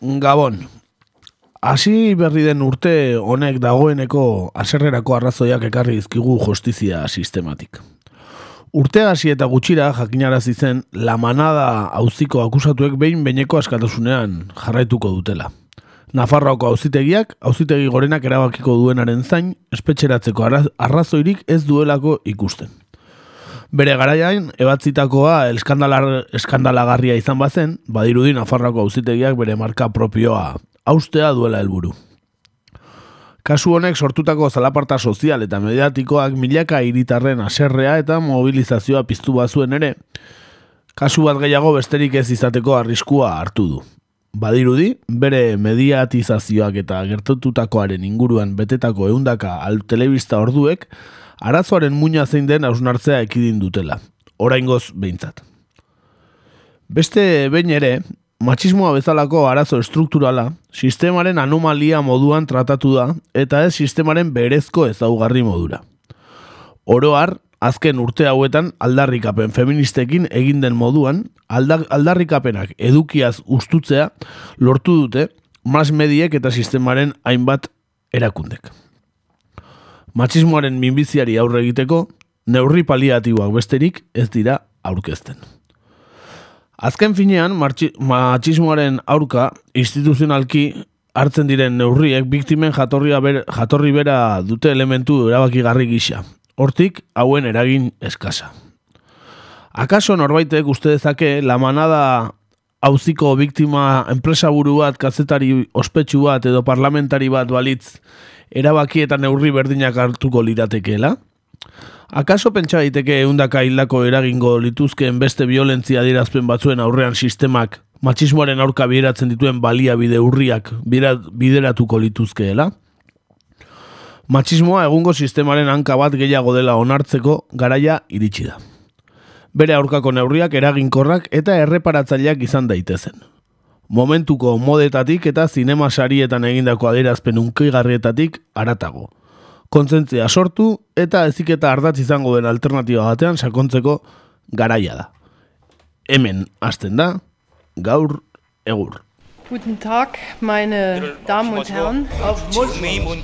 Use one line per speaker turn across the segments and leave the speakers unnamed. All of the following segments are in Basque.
Gabon. Hasi berri den urte honek dagoeneko aserrerako arrazoiak ekarri dizkigu justizia sistematik. Urte hasi eta gutxira jakinarazi zen la manada auziko akusatuek behin beineko askatasunean jarraituko dutela. Nafarroako auzitegiak auzitegi gorenak erabakiko duenaren zain espetxeratzeko arraz- arrazoirik ez duelako ikusten. Bere garaian, ebatzitakoa eskandalar, eskandalagarria izan bazen, badirudi Nafarroako auzitegiak bere marka propioa austea duela helburu. Kasu honek sortutako zalaparta sozial eta mediatikoak milaka hiritarren aserrea eta mobilizazioa piztu bazuen ere, kasu bat gehiago besterik ez izateko arriskua hartu du. Badirudi, bere mediatizazioak eta gertatutakoaren inguruan betetako eundaka al telebista orduek, arazoaren muina zein den hausnartzea ekidin dutela. Oraingoz behintzat. Beste behin ere, matxismoa bezalako arazo estrukturala, sistemaren anomalia moduan tratatu da, eta ez sistemaren berezko ezaugarri modura. Oroar, azken urte hauetan aldarrikapen feministekin egin den moduan, alda, aldarrikapenak edukiaz ustutzea lortu dute mas mediek eta sistemaren hainbat erakundek. Matxismoaren minbiziari aurre egiteko, neurri paliatiboak besterik ez dira aurkezten. Azken finean, matxismoaren aurka instituzionalki hartzen diren neurriek biktimen jatorria ber, jatorri bera dute elementu erabakigarri gisa. Hortik, hauen eragin eskasa. Akaso norbaitek uste dezake la manada auziko biktima enpresaburu bat, kazetari ospetsu bat edo parlamentari bat balitz erabaki eta neurri berdinak hartuko liratekeela? Akaso pentsa daiteke eundaka hildako eragingo lituzkeen beste violentzia adierazpen batzuen aurrean sistemak matxismoaren aurka bideratzen dituen baliabide urriak bideratuko lituzkeela? Matxismoa egungo sistemaren hanka bat gehiago dela onartzeko garaia iritsi da. Bere aurkako neurriak eraginkorrak eta erreparatzaileak izan daitezen momentuko modetatik eta zinema sarietan egindako adierazpen unkeigarrietatik aratago. Kontzentzia sortu eta eziketa ardatz izango den alternatiba batean sakontzeko garaia da. Hemen hasten da, gaur egur.
Guten Tag, meine Damen und Herren.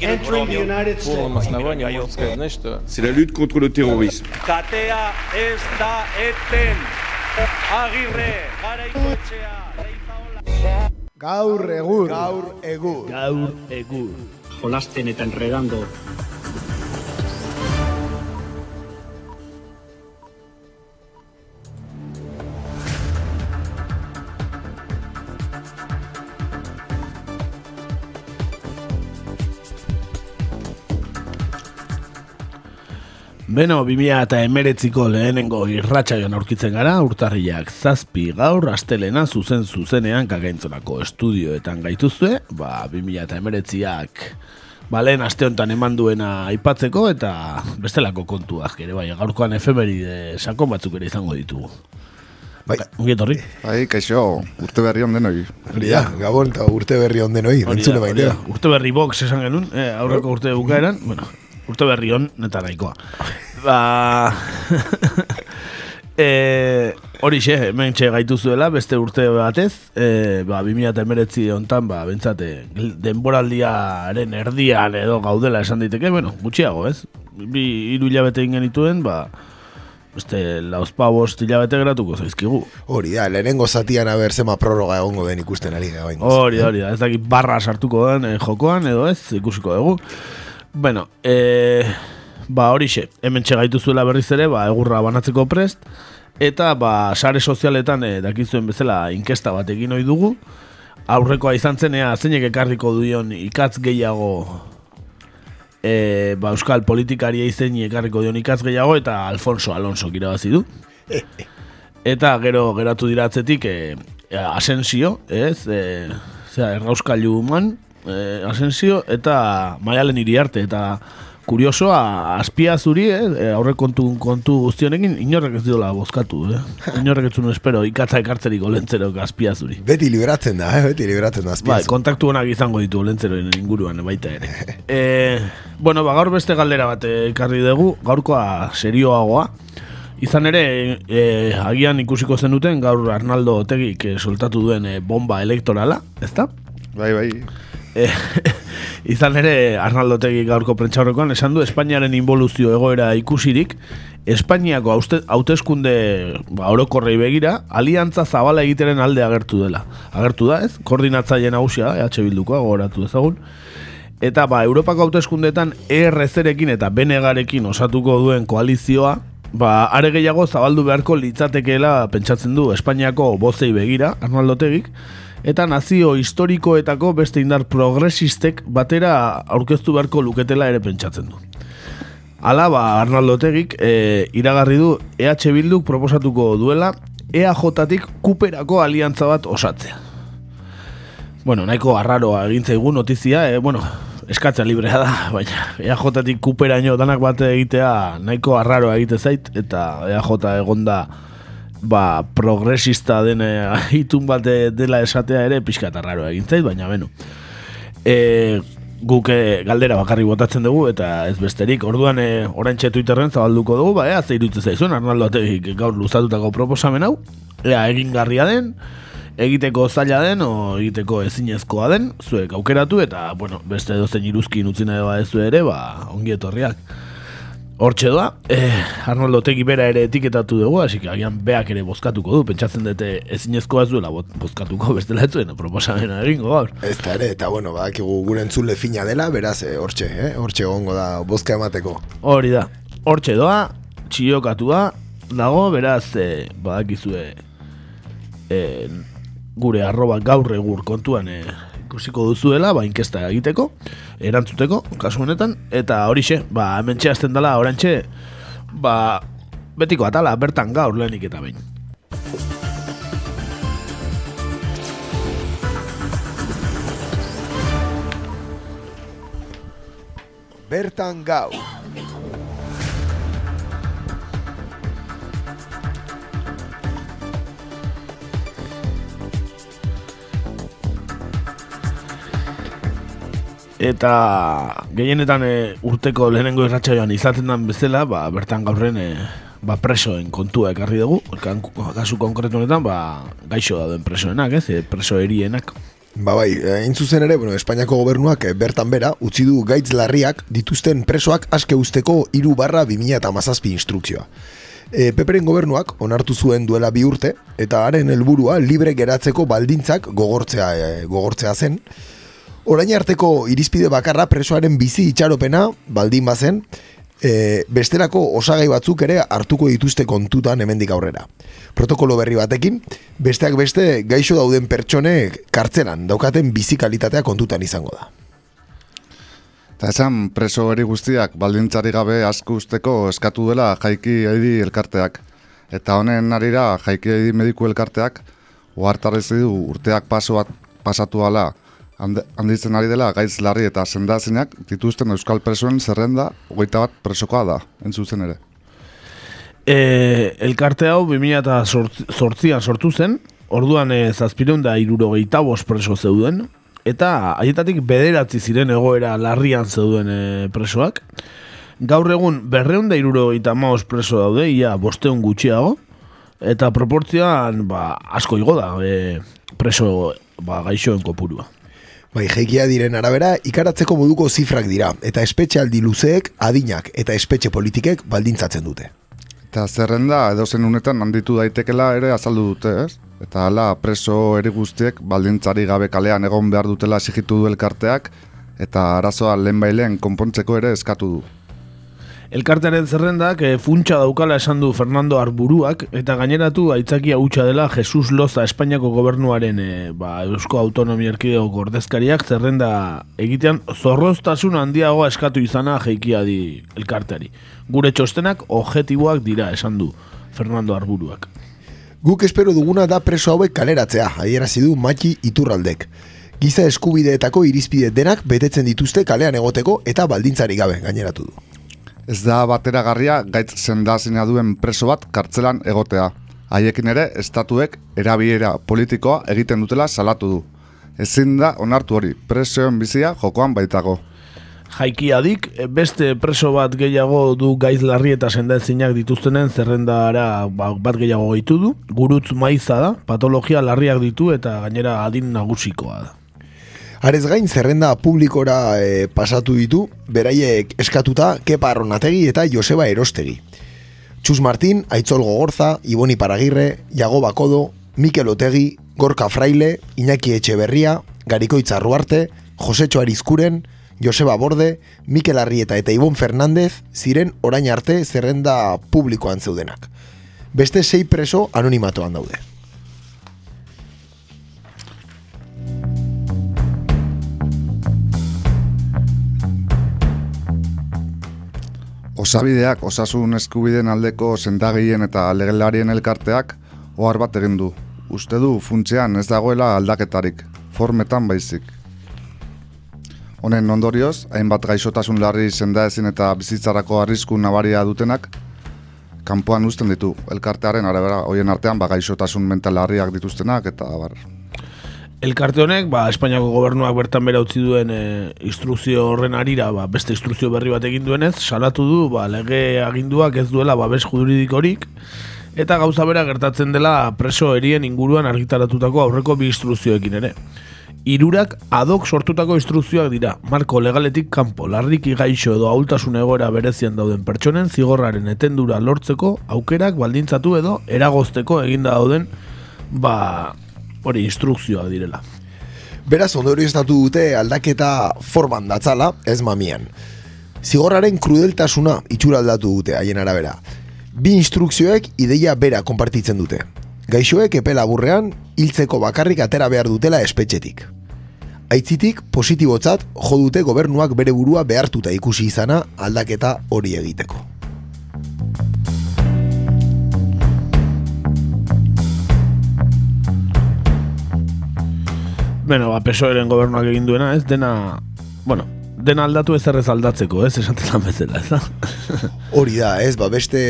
Entering the United States.
C'est la lutte contre le terrorisme.
Katea ez da eten. Agirre, garaikoetxea, leizaola.
Gaur egur. Gaur egur.
Gaur egur.
jolasten eta enredando
Beno, 2000 eta emeretziko lehenengo irratxaion aurkitzen gara, urtarriak zazpi gaur, astelena zuzen zuzenean kakaintzonako estudioetan gaituzue, ba, 2000 eta emeretziak ba, lehen aste honetan eman duena aipatzeko eta bestelako kontuak ere, bai, gaurkoan efemeride sakon batzuk ere izango ditugu.
Bai.
Ongi etorri.
Bai, kaixo, urte berri on denoi.
Hori da, Gabon eta urte berri onden
Hori
entzule
hori da. Urte berri box esan genuen, eh, aurreko urte bukaeran, bueno, urte berri on, neta nahikoa. Ba... eh, hori xe, hemen txe gaitu zuela, beste urte batez, eh, ba, 2019 hontan, ba, bentsate, denboraldiaren erdian edo gaudela esan daiteke, bueno, gutxiago, ez? Bi hiru hilabete egin genituen, ba, beste lauzpa bost hilabete geratuko zaizkigu.
Hori da, lehenengo zatian aber zema prorroga egongo den ikusten ari gara.
Hori da, hori da, ez dakit barra sartuko den eh, jokoan edo ez, ikusiko dugu. Bueno, e, ba hori xe, hemen txegaitu zuela berriz ere, ba, egurra banatzeko prest, eta ba, sare sozialetan e, dakizuen bezala inkesta bat egin ohi dugu, aurrekoa izan zenea zeinek ekarriko duion ikatz gehiago e, ba, euskal politikaria izen ekarriko dion ikatz gehiago eta Alfonso Alonso irabazi du. Eta gero geratu dira atzetik e, e, Asensio, ez? E, zera, errauskailu man, e, Asensio eta Maialen iriarte eta kuriosoa azpia zuri, eh? e, aurre kontu, kontu guztionekin inorrek ez diola bozkatu, eh? Inorrek ez zuen espero ikatza ekartzerik olentzero azpia zuri.
Beti liberatzen da, eh? beti liberatzen da
Bai,
azpiaz.
kontaktu onak izango ditu olentzeroen inguruan baita ere. e, bueno, ba, gaur beste galdera bat ekarri dugu, gaurkoa serioagoa. Izan ere, e, agian ikusiko zenuten gaur Arnaldo Otegik eh, soltatu duen eh, bomba elektorala, ezta?
Bai, bai.
Izan ere, Arnaldo Tegi gaurko prentxaurrekoan, esan du Espainiaren involuzio egoera ikusirik, Espainiako hauteskunde ba, orokorrei begira, aliantza zabala egiteren alde agertu dela. Agertu da, ez? Koordinatzaile nagusia, EH Bildukoa, gogoratu ezagun. Eta ba, Europako hauteskundeetan ERZ-ekin eta Benegarekin osatuko duen koalizioa, ba, are gehiago zabaldu beharko litzatekeela pentsatzen du Espainiako bozei begira, Arnaldo Tegik, eta nazio historikoetako beste indar progresistek batera aurkeztu beharko luketela ere pentsatzen du. Hala, ba, Arnaldo Tegik e, iragarri du EH Bilduk proposatuko duela EAJ-tik kuperako aliantza bat osatzea. Bueno, nahiko arraroa egin zaigu notizia, e, bueno, eskatzea librea da, baina EAJ-tik kuperaino danak bate egitea nahiko arraroa egite zait, eta EAJ egonda ba, progresista den eh, itun bate dela esatea ere pixka eta arraroa egin zait, baina beno. E, guk eh, galdera bakarri botatzen dugu eta ez besterik, orduan e, oraintxe Twitterren zabalduko dugu, ba, ea, ze iruditzen zaizun, Arnaldo Ategik gaur luzatutako proposamen hau, ea, egingarria den, egiteko zaila den o egiteko ezinezkoa den, zuek aukeratu eta, bueno, beste dozen iruzkin utzi nahi badezu ere, ba, ongi etorriak. Hortxe doa, eh, Arnoldo Tegi bera ere etiketatu dugu, hasi que agian beak ere bozkatuko du, pentsatzen dute ezinezkoa ez duela bozkatuko bestela ez zuen, proposamena egingo gaur.
Ez da ere, eta bueno, badakigu gure entzule fina dela, beraz, eh, hortxe, eh? hortxe egongo da bozka emateko.
Hori da, hortxe doa, txiokatua dago, beraz, eh, badakizue eh, gure arroba gaur egur kontuan eh, ikusiko duzuela, ba, inkesta egiteko, erantzuteko, kasu honetan, eta horixe, ba, hemen txeazten dela, orantxe, ba, betiko atala, bertan gaur lehenik eta behin.
Bertan gau.
Eta gehienetan e, urteko lehenengo irratsaioan izaten den bezala, ba, bertan gaurren e, ba, presoen kontua ekarri dugu. Kasu konkretu honetan, ba, gaixo dauden presoenak, ez? E, preso erienak.
Ba bai, hain zuzen ere, bueno, Espainiako gobernuak eh, bertan bera, utzi du gaitz larriak dituzten presoak aske usteko iru barra 2008 instrukzioa. E, Peperen gobernuak onartu zuen duela bi urte, eta haren helburua libre geratzeko baldintzak gogortzea, e, gogortzea zen. Orain arteko irizpide bakarra presoaren bizi itxaropena baldin bazen, e, bestelako osagai batzuk ere hartuko dituzte kontutan hemendik aurrera. Protokolo berri batekin, besteak beste gaixo dauden pertsonek kartzelan daukaten bizi kalitatea kontutan izango da.
Eta esan preso eri guztiak baldintzari gabe asko usteko eskatu dela jaiki aidi elkarteak. Eta honen arira jaiki aidi mediku elkarteak ohartarazi du urteak paso pasatu ala handitzen ari dela gaitz larri eta sendazinak dituzten euskal presoen zerrenda hogeita bat presokoa da, entzuzen ere.
E, elkarte hau 2008an sortu zen, orduan e, zazpireun da irurogeita bost preso zeuden, eta haietatik bederatzi ziren egoera larrian zeuden e, presoak. Gaur egun berreun da irurogeita maoz preso daude, ia bosteun gutxiago, eta proportzioan ba, asko igo da e, preso ba, gaixoen kopurua.
Bai, jeikia diren arabera, ikaratzeko moduko zifrak dira, eta espetxealdi luzeek, adinak eta espetxe politikek baldintzatzen dute.
Eta zerrenda edozen unetan handitu daitekela ere azaldu dute, ez? Eta hala preso eri guztiek baldintzari gabe kalean egon behar dutela exigitu du elkarteak eta arazoa lehen bailen konpontzeko ere eskatu du.
Elkartearen zerrendak e, funtsa daukala esan du Fernando Arburuak eta gaineratu aitzakia hutsa dela Jesus Loza Espainiako gobernuaren e, ba, Eusko Autonomia Erkidego ordezkariak zerrenda egitean zorroztasun handiagoa eskatu izana jeikia di elkarteari. Gure txostenak objetiboak dira esan du Fernando Arburuak.
Guk espero duguna da preso hauek kaleratzea, adierazi du Maki Iturraldek. Giza eskubideetako irizpide denak betetzen dituzte kalean egoteko eta baldintzari gabe gaineratu du.
Ez da bateragarria gaitz sendazina duen preso bat kartzelan egotea. Haiekin ere, estatuek erabiera politikoa egiten dutela salatu du. Ezin da onartu hori, presoen bizia jokoan baitago.
Jaikiadik, beste preso bat gehiago du gaiz larri eta sendaezinak dituztenen zerrendara ba, bat gehiago gehitu du. Gurutz maiza da, patologia larriak ditu eta gainera adin nagusikoa da.
Arez gain, zerrenda publikora e, pasatu ditu, beraiek eskatuta Kepa Arronategi eta Joseba Erostegi. Txus Martin, Aitzol Gogorza, Iboni Paragirre, Iago Bakodo, Mikel Otegi, Gorka Fraile, Iñaki Etxeberria, Garikoitz Arruarte, Josetxo Arizkuren, Joseba Borde, Mikel Arrieta eta Ibon Fernandez ziren orain arte zerrenda publikoan zeudenak. Beste sei preso anonimatoan daude.
Osabideak osasun eskubideen aldeko sendagien eta legelarien elkarteak ohar bat egin du. Uste du funtzean ez dagoela aldaketarik, formetan baizik. Honen ondorioz, hainbat gaixotasun larri sendaezin eta bizitzarako arrisku nabaria dutenak, kanpoan uzten ditu, elkartearen arabera, hoien artean ba, gaixotasun mental larriak dituztenak eta bar.
Elkarte honek, ba, Espainiako gobernuak bertan bera utzi duen e, instrukzio horren arira, ba, beste instrukzio berri bat egin duenez, salatu du, ba, lege aginduak ez duela babes juridikorik, eta gauza bera gertatzen dela preso erien inguruan argitaratutako aurreko bi instrukzioekin ere. Irurak adok sortutako instrukzioak dira, marko legaletik kanpo, larriki gaixo edo ahultasun egoera berezian dauden pertsonen zigorraren etendura lortzeko aukerak baldintzatu edo eragozteko eginda dauden ba, hori instrukzioak direla.
Beraz, ondorio estatu dute aldaketa forman datzala, ez mamian. Zigorraren krudeltasuna itxura aldatu dute haien arabera. Bi instrukzioek ideia bera konpartitzen dute. Gaixoek epe laburrean hiltzeko bakarrik atera behar dutela espetxetik. Aitzitik positibotzat jo dute gobernuak bere burua behartuta ikusi izana aldaketa hori egiteko.
Bueno, ba, PSOEren gobernuak egin duena, ez, dena, bueno, dena aldatu ez errez aldatzeko, ez, esaten lan bezala, ez da?
Hori da, ez, ba, beste,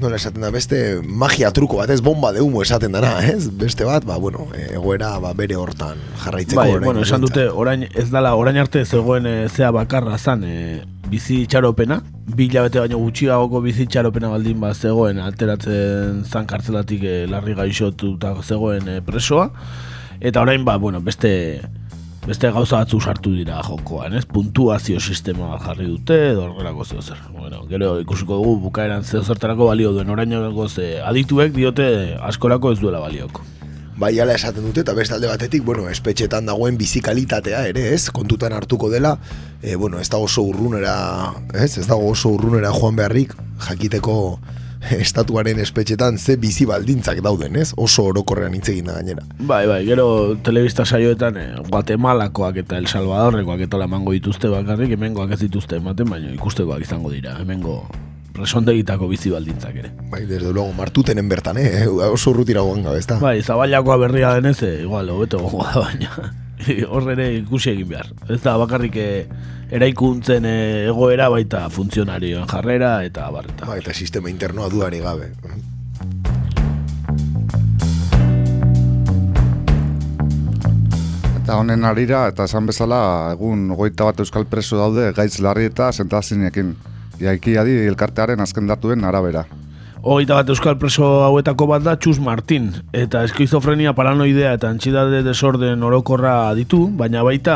nola esaten da, beste magia truko bat, ez, bomba de humo esaten dana, ez, beste bat, ba, bueno, egoera, ba, bere hortan jarraitzeko.
Bai,
orain
bueno, esan dute, orain, ez dala, orain arte zegoen e, zea bakarra zan, e, bizi itxaropena, bi hilabete baino gutxiagoko bizi itxaropena baldin bat zegoen, alteratzen zan kartzelatik e, larri gaixotuta zegoen e, presoa, eta orain, ba, bueno, beste beste gauza batzu sartu dira jokoan, ez? Puntuazio sistema bat jarri dute, edo horrelako zeo zer. Bueno, gero ikusiko dugu bukaeran zeo zertarako balio duen, orain ze adituek diote askorako ez duela balioko.
Bai, ala esaten dute, eta beste alde batetik, bueno, espetxetan dagoen bizikalitatea ere, ez? Kontutan hartuko dela, e, bueno, ez dago oso urrunera, ez? Ez dago oso urrunera joan beharrik, jakiteko estatuaren espetxetan ze bizi baldintzak dauden, ez? Oso orokorrean hitz egin da gainera.
Bai, bai, gero telebista saioetan eh, Guatemalakoak eta El Salvadorrekoak eta emango dituzte bakarrik, hemengoak ez dituzte ematen, baina ikustekoak izango dira, hemengo presondegitako bizi baldintzak ere.
Bai, desde luego, martutenen bertan, eh? Oso urrutira goan gabe, ez da?
Bai, zabailakoa berria denez, eh, igual, hobeto da, baina hor ere ikusi egin behar. Ez da bakarrik eh, eraikuntzen eh, egoera baita funtzionarioen jarrera eta barreta.
Bai, eta sistema internoa duari gabe.
Eta honen arira, eta esan bezala, egun hogeita bat euskal preso daude gaitz larri eta sentazinekin. Jaiki adi elkartearen azken datuen arabera.
Hogeita bat euskal preso hauetako bat da Txus Martin, eta eskizofrenia paranoidea eta antxidade desorden orokorra ditu, baina baita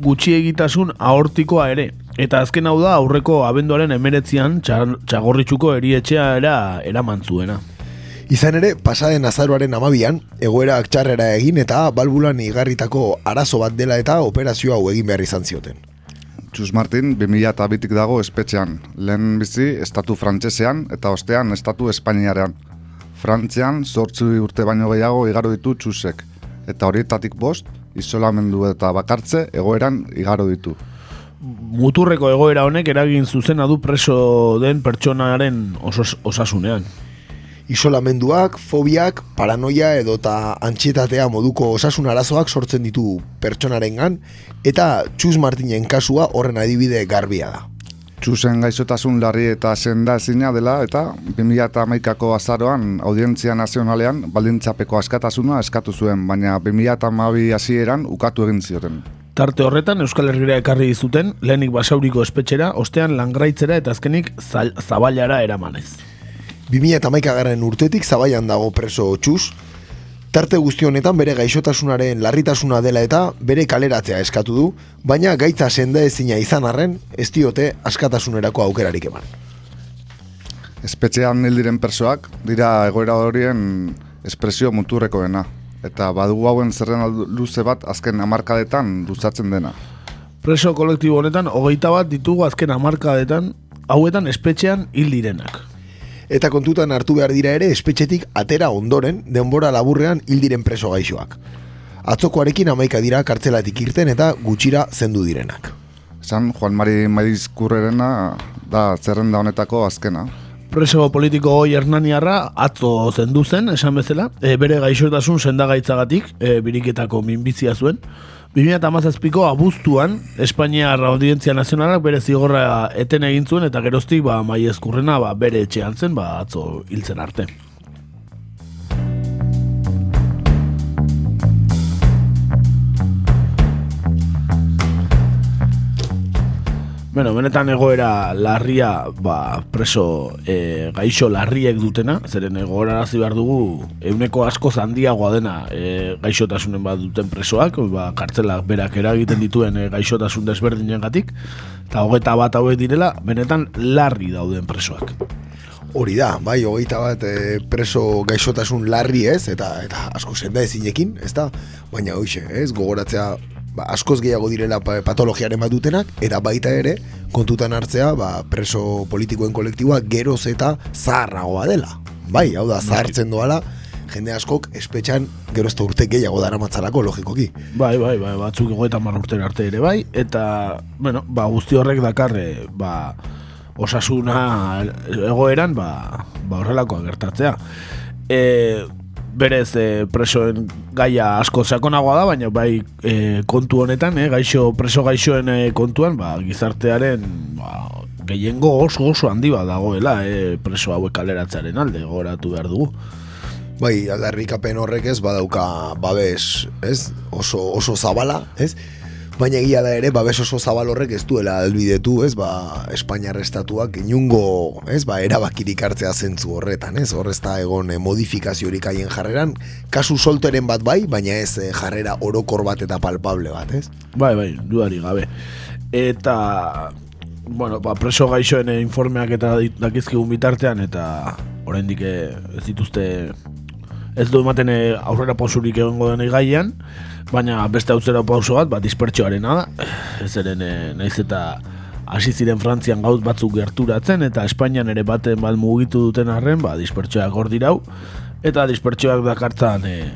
gutxi egitasun aortikoa ere. Eta azken hau da aurreko abenduaren emeretzian txagorritxuko erietxea era eraman zuena.
Izan ere, pasaden azaroaren amabian, egoerak txarrera egin eta balbulan igarritako arazo bat dela eta operazio hau egin behar izan zioten.
Txus Martin 2002tik dago espetxean, lehen bizi estatu frantsesean eta ostean estatu espainiarean. Frantzian zortzu urte baino gehiago igaro ditu txusek, eta horietatik bost, isolamendu eta bakartze egoeran igaro ditu.
Muturreko egoera honek eragin zuzena du preso den pertsonaren osos, osasunean.
Isolamenduak, fobiak, paranoia edota antxietatea moduko osasun arazoak sortzen ditu pertsonarengan eta Txus Martinen kasua horren adibide garbia da.
Txusen gaixotasun larri eta senda ezina dela eta 2008ko azaroan audientzia nazionalean baldintzapeko askatasuna eskatu zuen, baina 2008 hasieran ukatu egin zioten.
Tarte horretan Euskal Herriera ekarri zuten lehenik basauriko espetxera, ostean langraitzera eta azkenik zabailara eramanez.
2008 garren urtetik zabaian dago preso txus, Tarte guzti honetan bere gaixotasunaren larritasuna dela eta bere kaleratzea eskatu du, baina gaitza senda ezina izan arren, ez diote askatasunerako aukerarik eman.
Espetxean hil diren persoak dira egoera horien espresio muturrekoena. Eta badugu hauen zerren luze bat azken hamarkadetan luzatzen dena.
Preso kolektibo honetan, hogeita bat ditugu azken hamarkadetan, hauetan espetxean hil direnak.
Eta kontutan hartu behar dira ere espetxetik atera ondoren denbora laburrean hil diren preso gaixoak. Atzokoarekin amaika dira kartzelatik irten eta gutxira zendu direnak.
Esan Juan Mari Maizkurrerena da zerrenda honetako azkena.
Preso politiko hoi Hernaniarra atzo zendu zen, esan bezala, e, bere gaixotasun sendagaitzagatik, e, biriketako minbizia zuen. 2008ko abuztuan, Espainiar Audientzia Nazionalak bere zigorra eten egin zuen, eta geroztik ba, mai ba, bere etxean zen, ba, atzo hiltzen arte. Bueno, benetan egoera larria, ba, preso e, gaixo larriek dutena, zeren egoera behar dugu, euneko asko handiagoa dena e, gaixotasunen bat duten presoak, ba, kartzelak berak eragiten dituen e, gaixotasun desberdinen gatik, eta hogeta bat hauek direla, benetan larri dauden presoak.
Hori da, bai, hogeita bat e, preso gaixotasun larri ez, eta eta asko senda ezinekin, ez da? Baina hoxe, ez, gogoratzea ba, askoz gehiago direla pa- patologiaren bat dutenak, eta baita ere, kontutan hartzea, ba, preso politikoen kolektiboa geroz eta zaharragoa dela. Bai, hau da, zahartzen doala, jende askok espetxan geroz eta urte gehiago dara matzalako, logikoki.
Bai, bai, bai, batzuk egoetan mar urtera arte ere bai, eta, bueno, ba, guzti horrek dakarre, ba, osasuna egoeran, ba, ba horrelakoa gertatzea. E, berez e, presoen gaia asko sakonagoa da, baina bai e, kontu honetan, e, gaixo, preso gaixoen e, kontuan, ba, gizartearen ba, gehiengo oso oso handi bat dagoela e, preso hauek kaleratzearen alde, goratu behar dugu.
Bai, aldarrikapen horrek ez badauka babes, ez? Oso, oso zabala, ez? Baina egia da ere, babes oso zabal horrek ez duela albidetu, ez? Ba, Espainiar estatuak inungo, ez? Ba, erabakirik hartzea zentzu horretan, ez? Horrez da egon eh, modifikaziorik haien jarreran, kasu solteren bat bai, baina ez eh, jarrera orokor bat eta palpable bat, ez?
Bai, bai, dudari gabe. Eta, bueno, ba, preso gaixoen eh, informeak eta dakizkigun bitartean, eta oraindik ez dituzte ez du ematen eh, aurrera pausurik egongo denei gaian, baina beste autzera pauso bat, ba, dispertsioarena da, ez eren eh, naiz eta hasi ziren Frantzian gauz batzuk gerturatzen, eta Espainian ere baten bat mugitu duten arren, ba, dispertsioak hor dirau, eta dispertsioak dakartzan eh,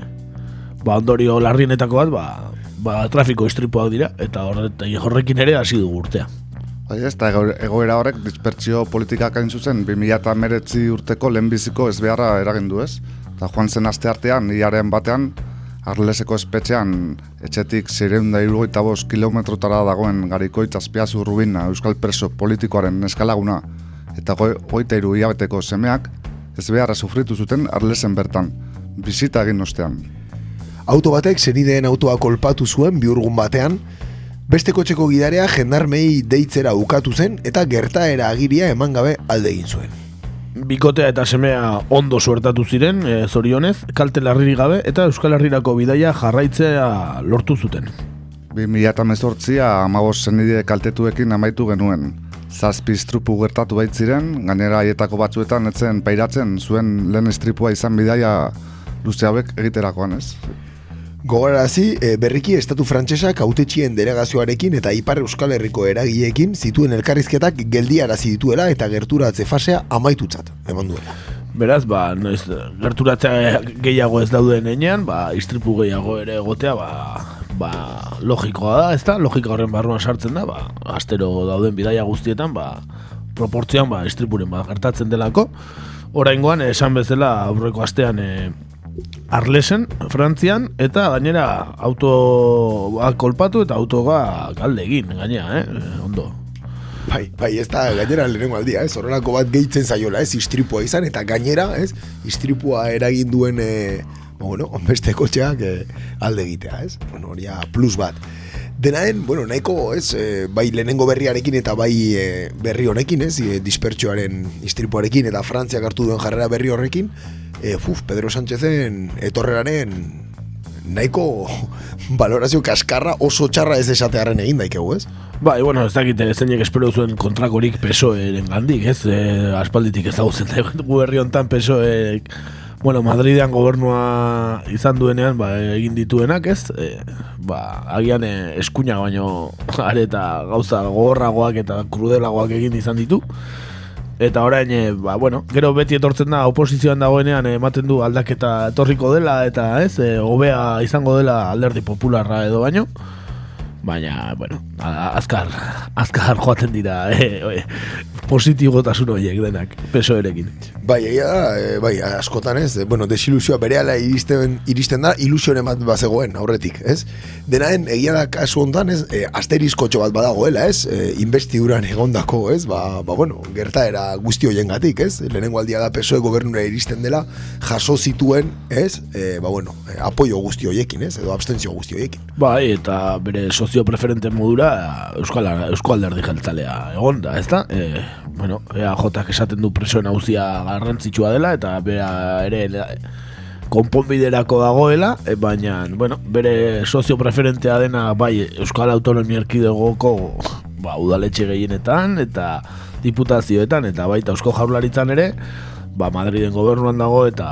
ba, ondorio larrienetako bat, ba, ba, trafiko istripuak dira, eta horrekin ere hasi dugu urtea.
Bai, ez, ego- egoera horrek dispertsio politikak hain zuzen 2008 urteko lehenbiziko ezbeharra eragin du ez. Eta joan zen aste artean, iaren batean, Arleseko espetxean etxetik zireun da irugaita bost kilometrotara dagoen garikoitz azpiazu rubina euskal preso politikoaren eskalaguna eta goi, goita iru hilabeteko semeak ez beharra sufritu zuten Arlesen bertan, bizita egin ostean.
Auto batek zenideen autoa kolpatu zuen biurgun batean, beste kotxeko gidarea jendarmei deitzera ukatu zen eta gertaera agiria eman gabe alde egin zuen.
Bikotea eta semea ondo suertatu ziren, e, zorionez, kalte larririk gabe, eta Euskal Herrirako bidaia jarraitzea lortu zuten.
2018a amabos zenide kaltetuekin amaitu genuen. Zazpi istrupu gertatu baitziren, gainera haietako batzuetan etzen pairatzen zuen lehen istripua izan bidaia luze hauek egiterakoan ez.
Gogorarazi, e, berriki estatu frantsesak autetxien delegazioarekin eta Ipar Euskal Herriko eragileekin zituen elkarrizketak geldiarazi dituela eta gerturatze fasea amaitutzat eman duela.
Beraz, ba, noiz, gerturatzea gehiago ez dauden enean, ba, istripu gehiago ere egotea, ba, ba, logikoa da, ez da? Logika horren barruan sartzen da, ba, astero dauden bidaia guztietan, ba, proportzioan, ba, istripuren ba, gertatzen delako. Oraingoan esan bezala aurreko astean e, Arlesen, Frantzian, eta gainera autoa kolpatu eta autoga galde egin, gainera, eh? Ondo.
Bai, bai, ez da gainera lehenengo aldia, ez? Horrelako bat gehitzen zaiola, ez? Istripua izan eta gainera, ez? Istripua eragin duen, e, bueno, beste kotxeak e, alde egitea, ez? Bueno, hori plus bat. Denaen, bueno, nahiko, ez, e, bai lehenengo berriarekin eta bai e, berri honekin, ez, e, dispertsioaren istripuarekin eta Frantziak hartu duen jarrera berri horrekin, e, fuf, Pedro Sánchezen etorreraren nahiko valorazio kaskarra oso txarra ez esatearen egin daikegu, ez?
Bai, bueno, ez dakit, eh, zeinek espero zuen kontrakorik PSOE-ren gandik, ez? E, aspalditik ezagutzen da, gu herri hontan PSOE bueno, Madridean gobernua izan duenean, ba, egin dituenak, ez? E, ba, agian e, eskuina baino are eta gauza gogorragoak eta krudelagoak egin izan ditu. Eta orain, e, ba, bueno, gero beti etortzen da oposizioan dagoenean ematen du aldaketa etorriko dela eta ez, e, hobea izango dela alderdi popularra edo baino. Baina, bueno, azkar, azkar joaten dira e, e, positibotasun horiek denak, peso erekin.
Bai, egia da, e, bai, askotan ez, e, bueno, desilusioa berehala iristen, iristen da, ilusioen bat bazegoen aurretik, ez? Denaen, egia da kasu hontan, ez, e, asterizkotxo bat badagoela, ez? E, investiduran egondako, ez? Ba, ba, bueno, gertaera guzti hoien gatik, ez? Lehenengo aldia da PSOE gobernura iristen dela, jaso zituen, ez? E, ba, bueno, e, apoio guzti hoiekin, ez? Edo abstentzio guzti hoiekin.
Bai, eta bere sozio preferente modura Euskal, Euskal Alderdi Jeltzalea egon da, ez da? E, bueno, EAJak esaten du presoen hauzia garrantzitsua dela, eta bera ere konponbiderako dagoela, e, baina, bueno, bere sozio preferentea dena, bai, Euskal Autonomia Erkidegoko ba, udaletxe gehienetan, eta diputazioetan, eta baita Eusko Jaurlaritzan ere, ba, Madriden gobernuan dago, eta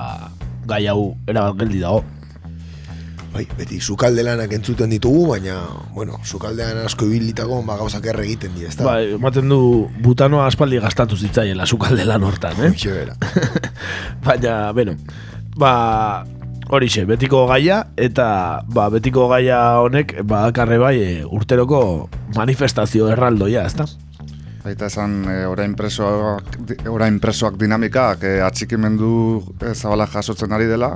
gai hau erabat geldi dago.
Bai, beti sukalde lanak entzuten ditugu, baina, bueno, sukaldean asko ibilitako, ba, gauzak erre egiten dira, ez da?
Bai, ematen du butanoa aspaldi gastatu zitzaiela sukalde lan hortan, eh?
Hoxe bera.
Baina, bueno, ba, horixe, betiko gaia, eta ba, betiko gaia honek, ba, akarre bai, e, urteroko manifestazio erraldoia, ezta?
Baita esan, e, orain presoak, orain presoak dinamikak e, atxikimendu e, zabala jasotzen ari dela,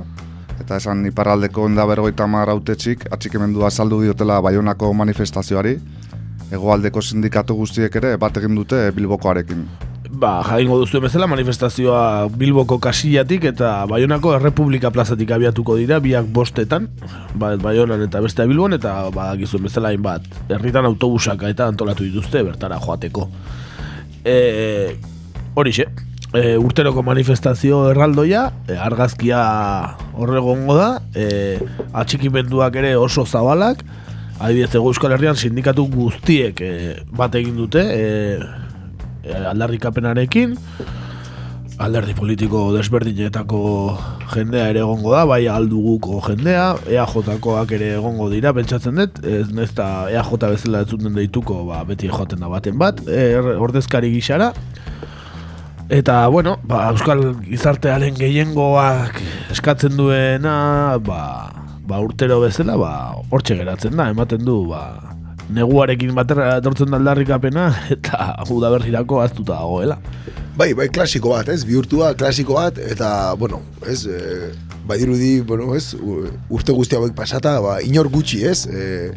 eta esan iparraldeko enda bergoita mar autetxik atxikimendua azaldu diotela Baionako manifestazioari, hegoaldeko sindikatu guztiek ere bat egin dute Bilbokoarekin.
Ba, jaingo duzu bezala manifestazioa Bilboko kasillatik eta Baionako Errepublika plazatik abiatuko dira biak bostetan, ba, Baionan eta beste Bilbon eta ba, gizuen bezala hainbat herritan autobusak eta antolatu dituzte bertara joateko. E, horixe, e, urteroko manifestazio erraldoia, e, argazkia horregongo da, e, atxikimenduak ere oso zabalak, adibidez Ego Euskal Herrian sindikatu guztiek e, bat egin dute, e, aldarrikapenarekin, alderdi politiko desberdinetako jendea ere egongo da, bai alduguko jendea, EAJ-koak ere egongo dira, pentsatzen dut, ez nezta EAJ bezala ez zuten deituko, ba, beti joaten da baten bat, er, ordezkari gixara, Eta, bueno, ba, Euskal gizartearen gehiengoak eskatzen duena, ba, ba urtero bezala, ba, hortxe geratzen da, ematen du, ba, neguarekin batera etortzen da aldarrikapena, eta udaberrirako aztuta dagoela.
Bai, bai, klasiko bat, ez? Bihurtua klasiko bat, eta, bueno, ez, e, bai dirudi, bueno, ez, urte guzti hauek pasata, ba, inor gutxi, ez? E,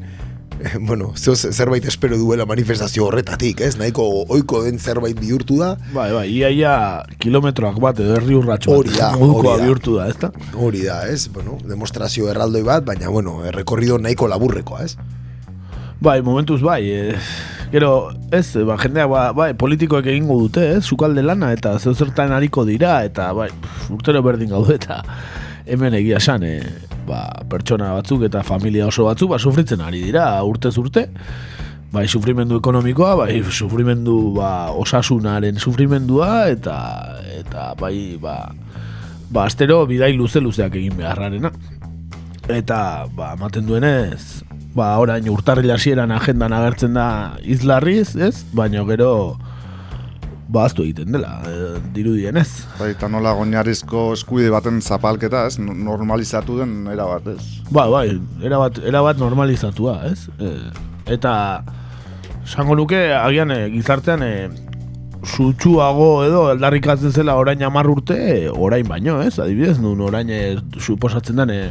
bueno, zeo ze- zerbait espero duela manifestazio horretatik, ez? Nahiko oiko den zerbait bihurtu da,
Bai, bai, ia, ia kilometroak bat edo herri urratxo bat.
Hori da, hori da.
bihurtu da, ezta?
hori da, ez? Bueno, demonstrazio erraldoi bat, baina, bueno, errekorrido nahiko laburrekoa, ez?
Bai, momentuz bai, e, gero, ez, ba, jendea, ba, bai, politikoek egingo dute, ez, sukalde lana, eta zeu zertan hariko dira, eta, bai, urtero berdin gaude, eta hemen egia esan, e, ba, pertsona batzuk eta familia oso batzuk, ba, sufritzen ari dira, urte, bai, sufrimendu ekonomikoa, bai, sufrimendu, ba, osasunaren sufrimendua, eta, eta, bai, ba, ba, astero bidai luze-luzeak egin beharrarena eta ba, ematen duenez ba, orain urtarrila hasieran agendan agertzen da izlarriz, ez? Baina gero ba, aztu egiten dela, e, dirudienez.
Bai, eta nola goñarizko eskuide baten zapalketa, ez? No- Normalizatu den era bat, ez?
Ba, bai, erabat, erabat normalizatua, ez? E, eta esango nuke agian e, gizartean e, sutsuago edo aldarrikatzen zela orain hamar urte, orain baino, ez? Adibidez, nun orain e, suposatzen den e,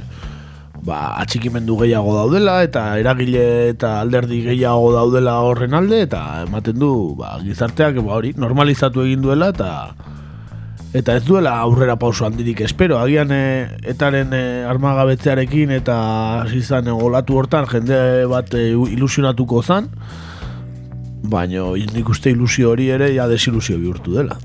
ba, atxikimendu gehiago daudela eta eragile eta alderdi gehiago daudela horren alde eta ematen du ba, gizarteak ba, hori normalizatu egin duela eta eta ez duela aurrera pauso handirik espero, agian e, etaren e, armagabetzearekin eta hasi izan e, olatu hortan jende bat e, ilusionatuko zan, baina nik uste ilusio hori ere ja desilusio bihurtu dela.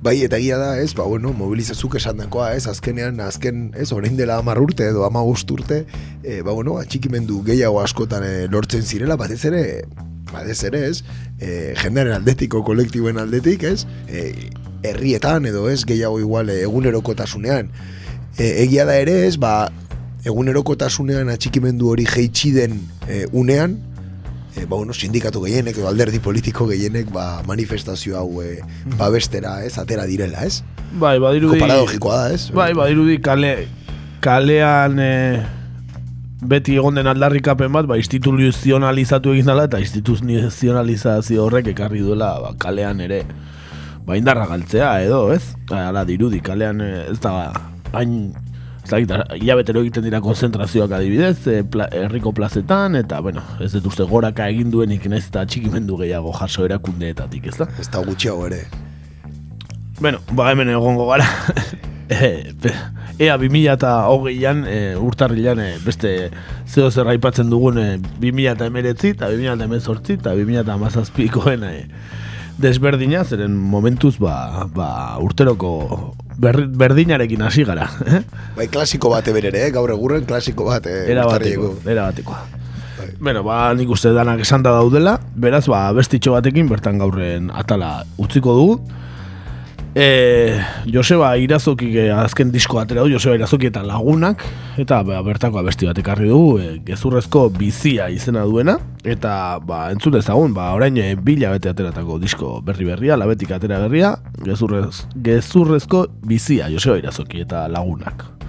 Bai, eta egia da, ez, ba, bueno, mobilizazuk esan dakoa, ez, azkenean, azken, ez, orain dela amar urte edo ama urte, e, ba, bueno, atxikimendu gehiago askotan e, lortzen zirela, batez ere, batez ere, ez, e, jendearen aldetiko, kolektiboen aldetik, ez, e, herrietan edo ez, gehiago igual egunerokotasunean. E, egia da ere, ez, ba, egunerokotasunean atxikimendu hori jeitsi den e, unean, e, ba, bueno, sindikatu gehienek edo alderdi politiko gehienek ba, manifestazio hau e, babestera, ez, atera direla, ez?
Bai, badirudi...
Ko paradogikoa da, ez?
Bai, badirudi kale, kalean e, beti egon den aldarrikapen bat, ba, instituzionalizatu egin dela eta instituzionalizazio horrek ekarri duela ba, kalean ere ba, indarra galtzea edo, ez? Ba, Ala dirudi, kalean ez da hain hilabetero egiten dira konzentrazioak adibidez, e, pla, herriko plazetan, eta, bueno, ez dut uste goraka egin duenik naiz eta txikimendu gehiago jaso erakundeetatik, ez da?
Ez da gutxiago ere.
Bueno, ba hemen egongo gara. e, pe- ea 2000 eta hogeian, e, urtarrilan, e, beste zeo zer aipatzen dugun e, 2000 eta emeretzi, eta 2000 eta emezortzi, eta 2000 eta amazazpikoen e, desberdina, zeren momentuz, ba, ba urteroko berri, berdinarekin hasi gara. Eh?
Bai, klasiko bat eberere, eh? gaur egurren klasiko bat. Eh,
Era bateko, era batekoa. Bueno, ba, nik uste danak esan da daudela, beraz, ba, bestitxo batekin bertan gaurren atala utziko dugu. E, Joseba Irazoki eh, azken disko atera du, Joseba Irazoki eta lagunak, eta ba, bertako abesti bat ekarri dugu, e, gezurrezko bizia izena duena, eta ba, entzun dezagun, ba, orain e, bila bete ateratako disko berri berria, labetik atera berria, gezurrez, gezurrezko bizia, Joseba Irazoki eta lagunak.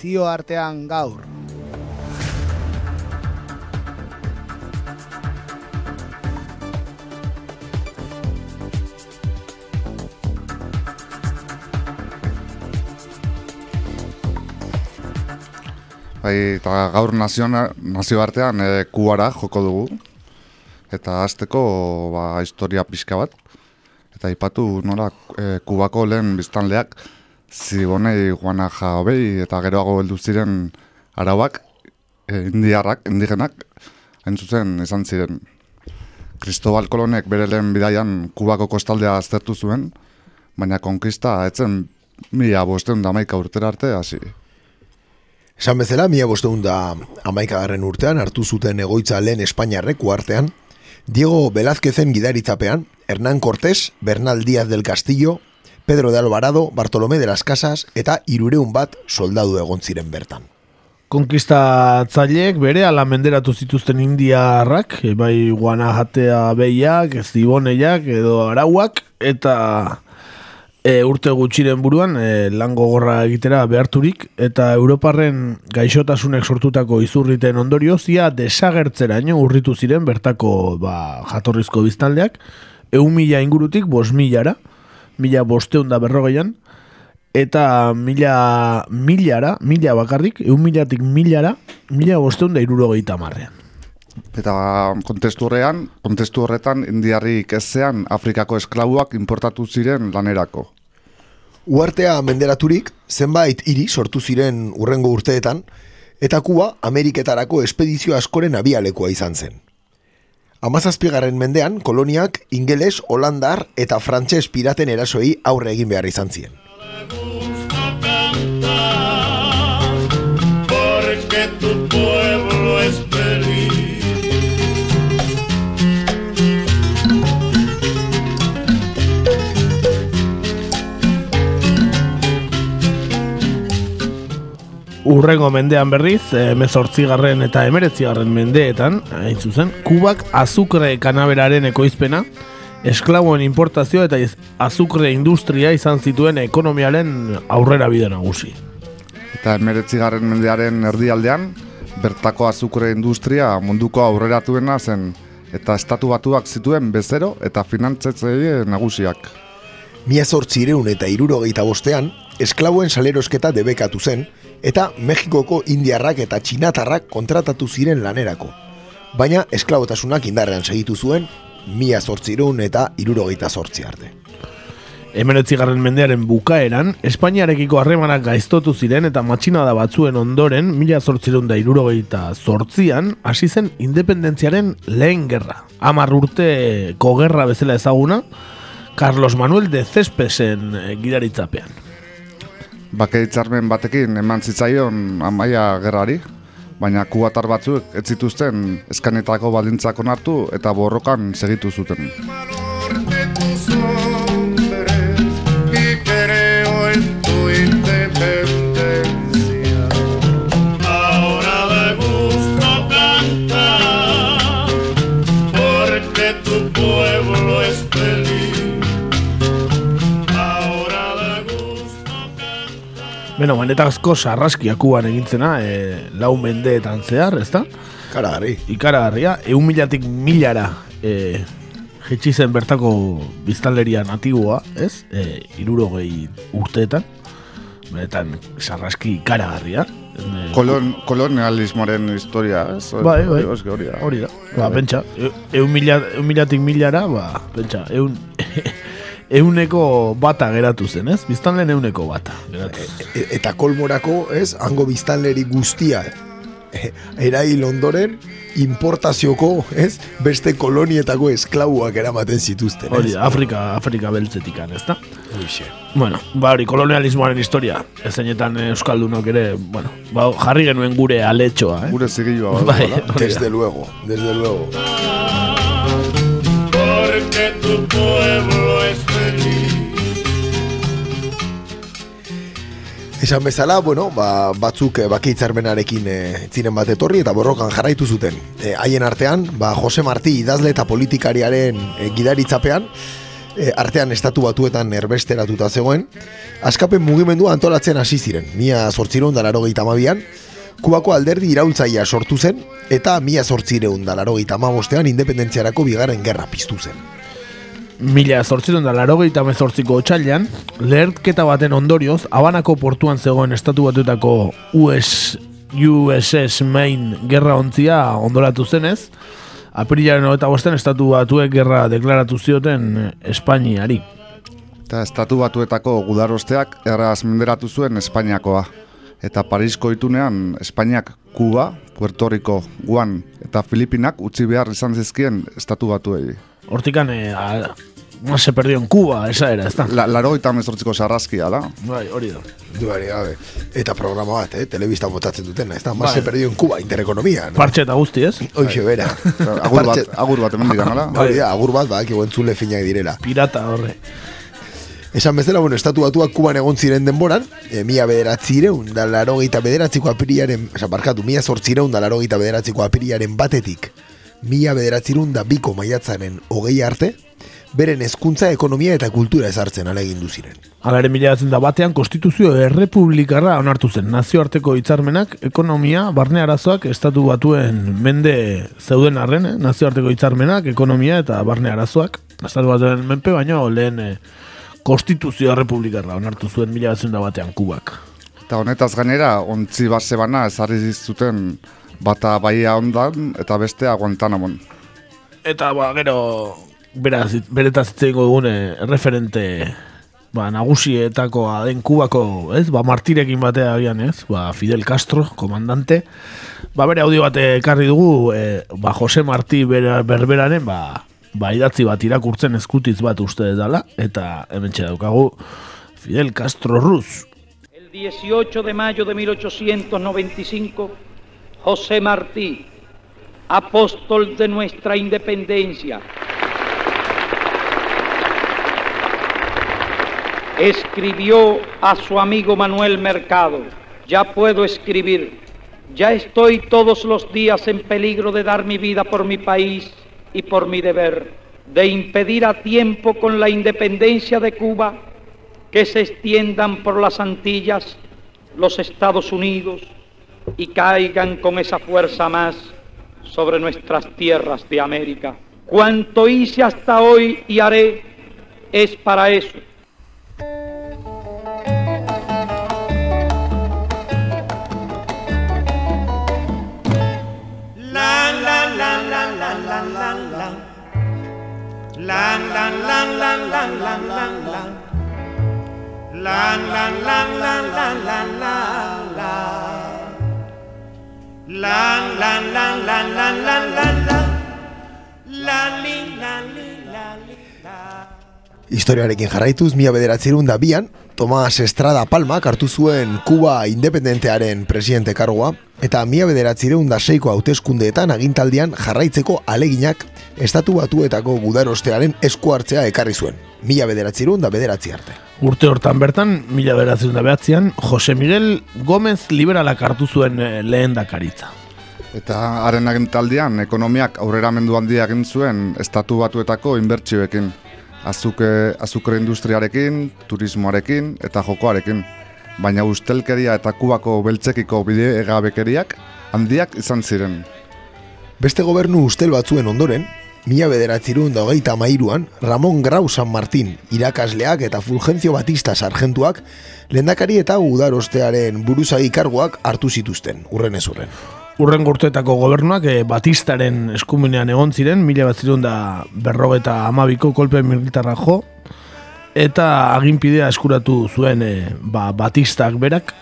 Nazioartean gaur.
Bai, eta gaur naziona, nazioartean e, kubara joko dugu. Eta azteko ba, historia pixka bat. Eta ipatu nola e, kubako lehen biztanleak zibonei guana jabei eta geroago heldu ziren arauak, e, indiarrak, indigenak, hain zuzen izan ziren. Cristobal Kolonek bere lehen bidaian kubako kostaldea aztertu zuen, baina konkista etzen mila bosteun da maika urtera arte hasi.
Esan bezala, mila bosteun da amaikagarren urtean hartu zuten egoitza lehen Espainiarrek uartean, Diego Velázquezen gidaritzapean, Hernán Cortés, Bernal Díaz del Castillo, Pedro de Alvarado, Bartolomé de las Casas eta irureun bat soldadu egon ziren bertan.
Konkistatzaileek bere ala menderatu zituzten indiarrak, e, bai guanajatea behiak, ziboneiak edo arauak, eta e, urte gutxiren buruan e, lan gogorra egitera beharturik, eta Europarren gaixotasunek sortutako izurriten ondorio, zia desagertzeraino urritu ziren bertako ba, jatorrizko biztaldeak, eun mila ingurutik bos milara, mila bosteun da berrogeian, eta mila, milara, mila bakarrik, eun milatik milara, mila bosteun da irurogeita marrean.
Eta kontestu horrean, kontestu horretan indiarrik ezean Afrikako esklabuak importatu ziren lanerako.
Uartea menderaturik, zenbait hiri sortu ziren urrengo urteetan, eta Kuba Ameriketarako espedizio askoren abialekoa izan zen. Amazazpigarren mendean, koloniak ingeles, holandar eta frantses piraten erasoi aurre egin behar izan ziren.
porque tu pueblo es
Urrengo mendean berriz, emezortzigarren eta emeretzigarren mendeetan, hain zuzen, Kubak azukre kanaberaren ekoizpena, esklaboen importazio eta azukre industria izan zituen ekonomiaren aurrera bide nagusi.
Eta emeretzigarren mendearen erdialdean, bertako azukre industria munduko aurreratuena zen, eta estatu batuak zituen bezero eta finantzatzaile nagusiak.
Mia zortzireun eta irurogeita bostean, esklaboen salerosketa debekatu zen, eta Mexikoko indiarrak eta txinatarrak kontratatu ziren lanerako. Baina esklabotasunak indarrean segitu zuen, mia zortzireun eta irurogeita zortzi arte.
Emeretzigarren mendearen bukaeran, Espainiarekiko harremanak gaiztotu ziren eta matxinada batzuen ondoren, mila zortzireun da irurogeita zortzian, hasi zen independentziaren lehen gerra. Amar urteko gerra bezala ezaguna, Carlos Manuel de Cespesen eh, gidaritzapean.
Bake hitzarmen batekin eman zitzaion amaia gerrari, baina kubatar batzuk ez zituzten eskanetako baldintzak onartu eta borrokan segitu zuten.
Beno, manetazko sarraskia kuban egintzena, e, lau mendeetan zehar, ezta?
Karagarri.
Ikaragarria, eun milatik milara e, jetxi zen bertako biztanleria natiboa, ez? E, irurogei urteetan. Benetan, sarraski ikaragarria. E,
Kolon, kolonialismoaren historia, ez?
Bai, bai.
Hori da.
Hori da. Ba, pentsa, e- eun, mila, eun milatik milara, ba, pentsa, eun, euneko bata geratu zen, ez? Biztanleen euneko bata geratu zen.
E- eta kolmorako, ez, hango biztanleri guztia eh, erail ondoren importazioko, ez, beste kolonietako esklabuak eramaten zituzten,
Hori
ez?
da, Afrika, Afrika beltzetikan, ez da?
Hoxe.
Bueno, ba hori, kolonialismoaren historia, ezeinetan Euskaldunok ere, bueno, ba, jarri genuen gure aletxoa, eh?
Gure zigilua.
Bai, hori da.
Desde luego, desde luego.
porque tu pueblo
Esan bezala, bueno, ba, batzuk eh, bake hitzarmenarekin eh, ziren bat etorri eta borrokan jarraitu zuten. Eh, Haien artean, ba, Jose Martí idazle eta politikariaren eh, gidaritzapean, e, artean estatu batuetan erbesteratuta zegoen, askapen mugimendua antolatzen hasi ziren, mila zortzireun da larogeita amabian, Kubako alderdi iraultzaia sortu zen, eta mila zortzireun da amabostean independentziarako bigarren gerra piztu zen.
Mila zortziron da larogeita mezortziko otxailan, lehertketa baten ondorioz, Habanako portuan zegoen estatu batuetako US, USS Main gerra ontzia ondoratu zenez, apirilaren hogeta bosten estatu batuek gerra deklaratu zioten Espainiari.
Eta estatu batuetako gudarosteak erraz menderatu zuen Espainiakoa. Eta Parisko itunean Espainiak Kuba, Puerto Rico, Guan eta Filipinak utzi behar izan zizkien estatu batuei.
Hortikan, eh, se perdió en Cuba, esa era, ez da?
La, laro eta mezortziko sarrazkia da.
Bai, hori da.
Duari gabe. Eta programa bat, eh? telebista botatzen dutena, ez da? Mas
Bai.
se perdió en Cuba, interekonomia, no?
Parche eta guzti, ez?
Hoxe bera.
Agur bat,
Partxe-
agur bat hemen digan, ala?
Da, agur bat, bak, entzule finak direla.
Pirata horre.
Esan bezala, bueno, estatu batuak kuban egon ziren denboran, e, mila bederatzireun da larogeita bederatziko apiriaren, oza, barkatu, mila zortzireun da larogeita bederatziko apiriaren batetik, mila bederatzireun da biko maiatzaren hogei arte, beren hezkuntza, ekonomia eta kultura ezartzen alegindu ziren.
Hala ere mila da batean konstituzio errepublikarra onartu zen. Nazioarteko hitzarmenak, ekonomia, barne arazoak, estatu batuen mende zeuden arren, eh? nazioarteko hitzarmenak, ekonomia eta barne arazoak. Estatu batuen menpe, baino lehen eh, konstituzio errepublikarra onartu zuen mila da batean kubak.
Eta honetaz gainera, ontzi base bana ezarri zuten bata baia ondan eta bestea Guantanamon.
Eta ba, gero beraz, beretaz hitz egingo dugun eh, referente ba, nagusietakoa den kubako, ez? Ba, martirekin batea agian, ez? Ba, Fidel Castro, komandante. Ba, bere audio bat ekarri dugu, eh, ba, Jose Martí bera, berberaren, ba, ba, idatzi bat irakurtzen eskutiz bat uste dela, eta hemen daukagu Fidel Castro Ruz.
El 18 de mayo de 1895, José Martí, apóstol de nuestra independencia, escribió a su amigo Manuel Mercado, ya puedo escribir, ya estoy todos los días en peligro de dar mi vida por mi país y por mi deber, de impedir a tiempo con la independencia de Cuba que se extiendan por las Antillas, los Estados Unidos y caigan con esa fuerza más sobre nuestras tierras de América. Cuanto hice hasta hoy y haré es para eso.
Historiarekin jarraituz, mila bederatzerun da bian, Tomas Estrada Palmak hartu zuen Kuba independentearen presidente kargoa, eta mila bederatzireun da seiko hauteskundeetan agintaldian jarraitzeko aleginak estatu batuetako gudarostearen esku hartzea ekarri zuen. Mila bederatzireun da bederatzi arte.
Urte hortan bertan, mila beratzen da behatzean, Jose Miguel Gómez liberalak hartu zuen eh, lehen dakaritza.
Eta haren agintaldian ekonomiak aurreramendu handia egin zuen estatu batuetako inbertsioekin. Azuke, azukre industriarekin, turismoarekin eta jokoarekin. Baina ustelkeria eta kubako beltzekiko bide egabekeriak handiak izan ziren.
Beste gobernu ustel batzuen ondoren, mila bederatzirun da hogeita mairuan, Ramon Grau San Martín irakasleak eta Fulgencio Batista sargentuak lehendakari eta udarostearen buruzagi kargoak hartu zituzten, urren ez urren.
Urren urteetako gobernuak eh, Batistaren eskumenean egon ziren, mila bat da berrogeta amabiko kolpe militarra jo, eta aginpidea eskuratu zuen eh, ba, Batistak berak,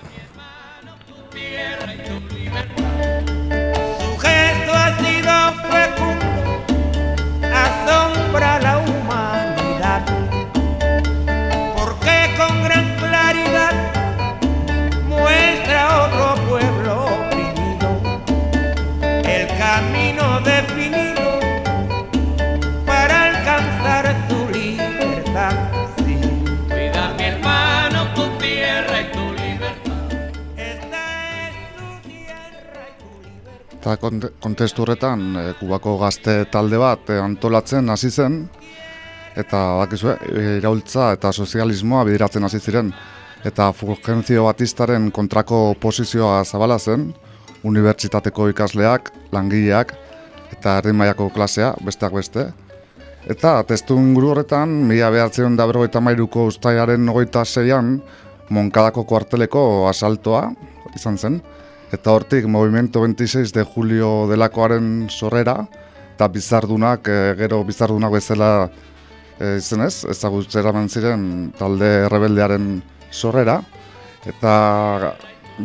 Eta kont- kontestu horretan, e, kubako gazte talde bat e, antolatzen hasi zen, eta bakizue, iraultza eta sozialismoa bideratzen hasi ziren. Eta Fulgencio Batistaren kontrako posizioa zabala zen, unibertsitateko ikasleak, langileak eta herri mailako klasea, besteak beste. Eta testu inguru horretan, mila behartzen da berrogeita mairuko ustaiaren nogoita zeian, Monkadako kuarteleko asaltoa izan zen. Eta hortik, Movimiento 26 de Julio delakoaren sorrera, eta bizardunak, e, gero bizardunak bezala e, izen ez, ezagutzera ziren talde rebeldearen sorrera. Eta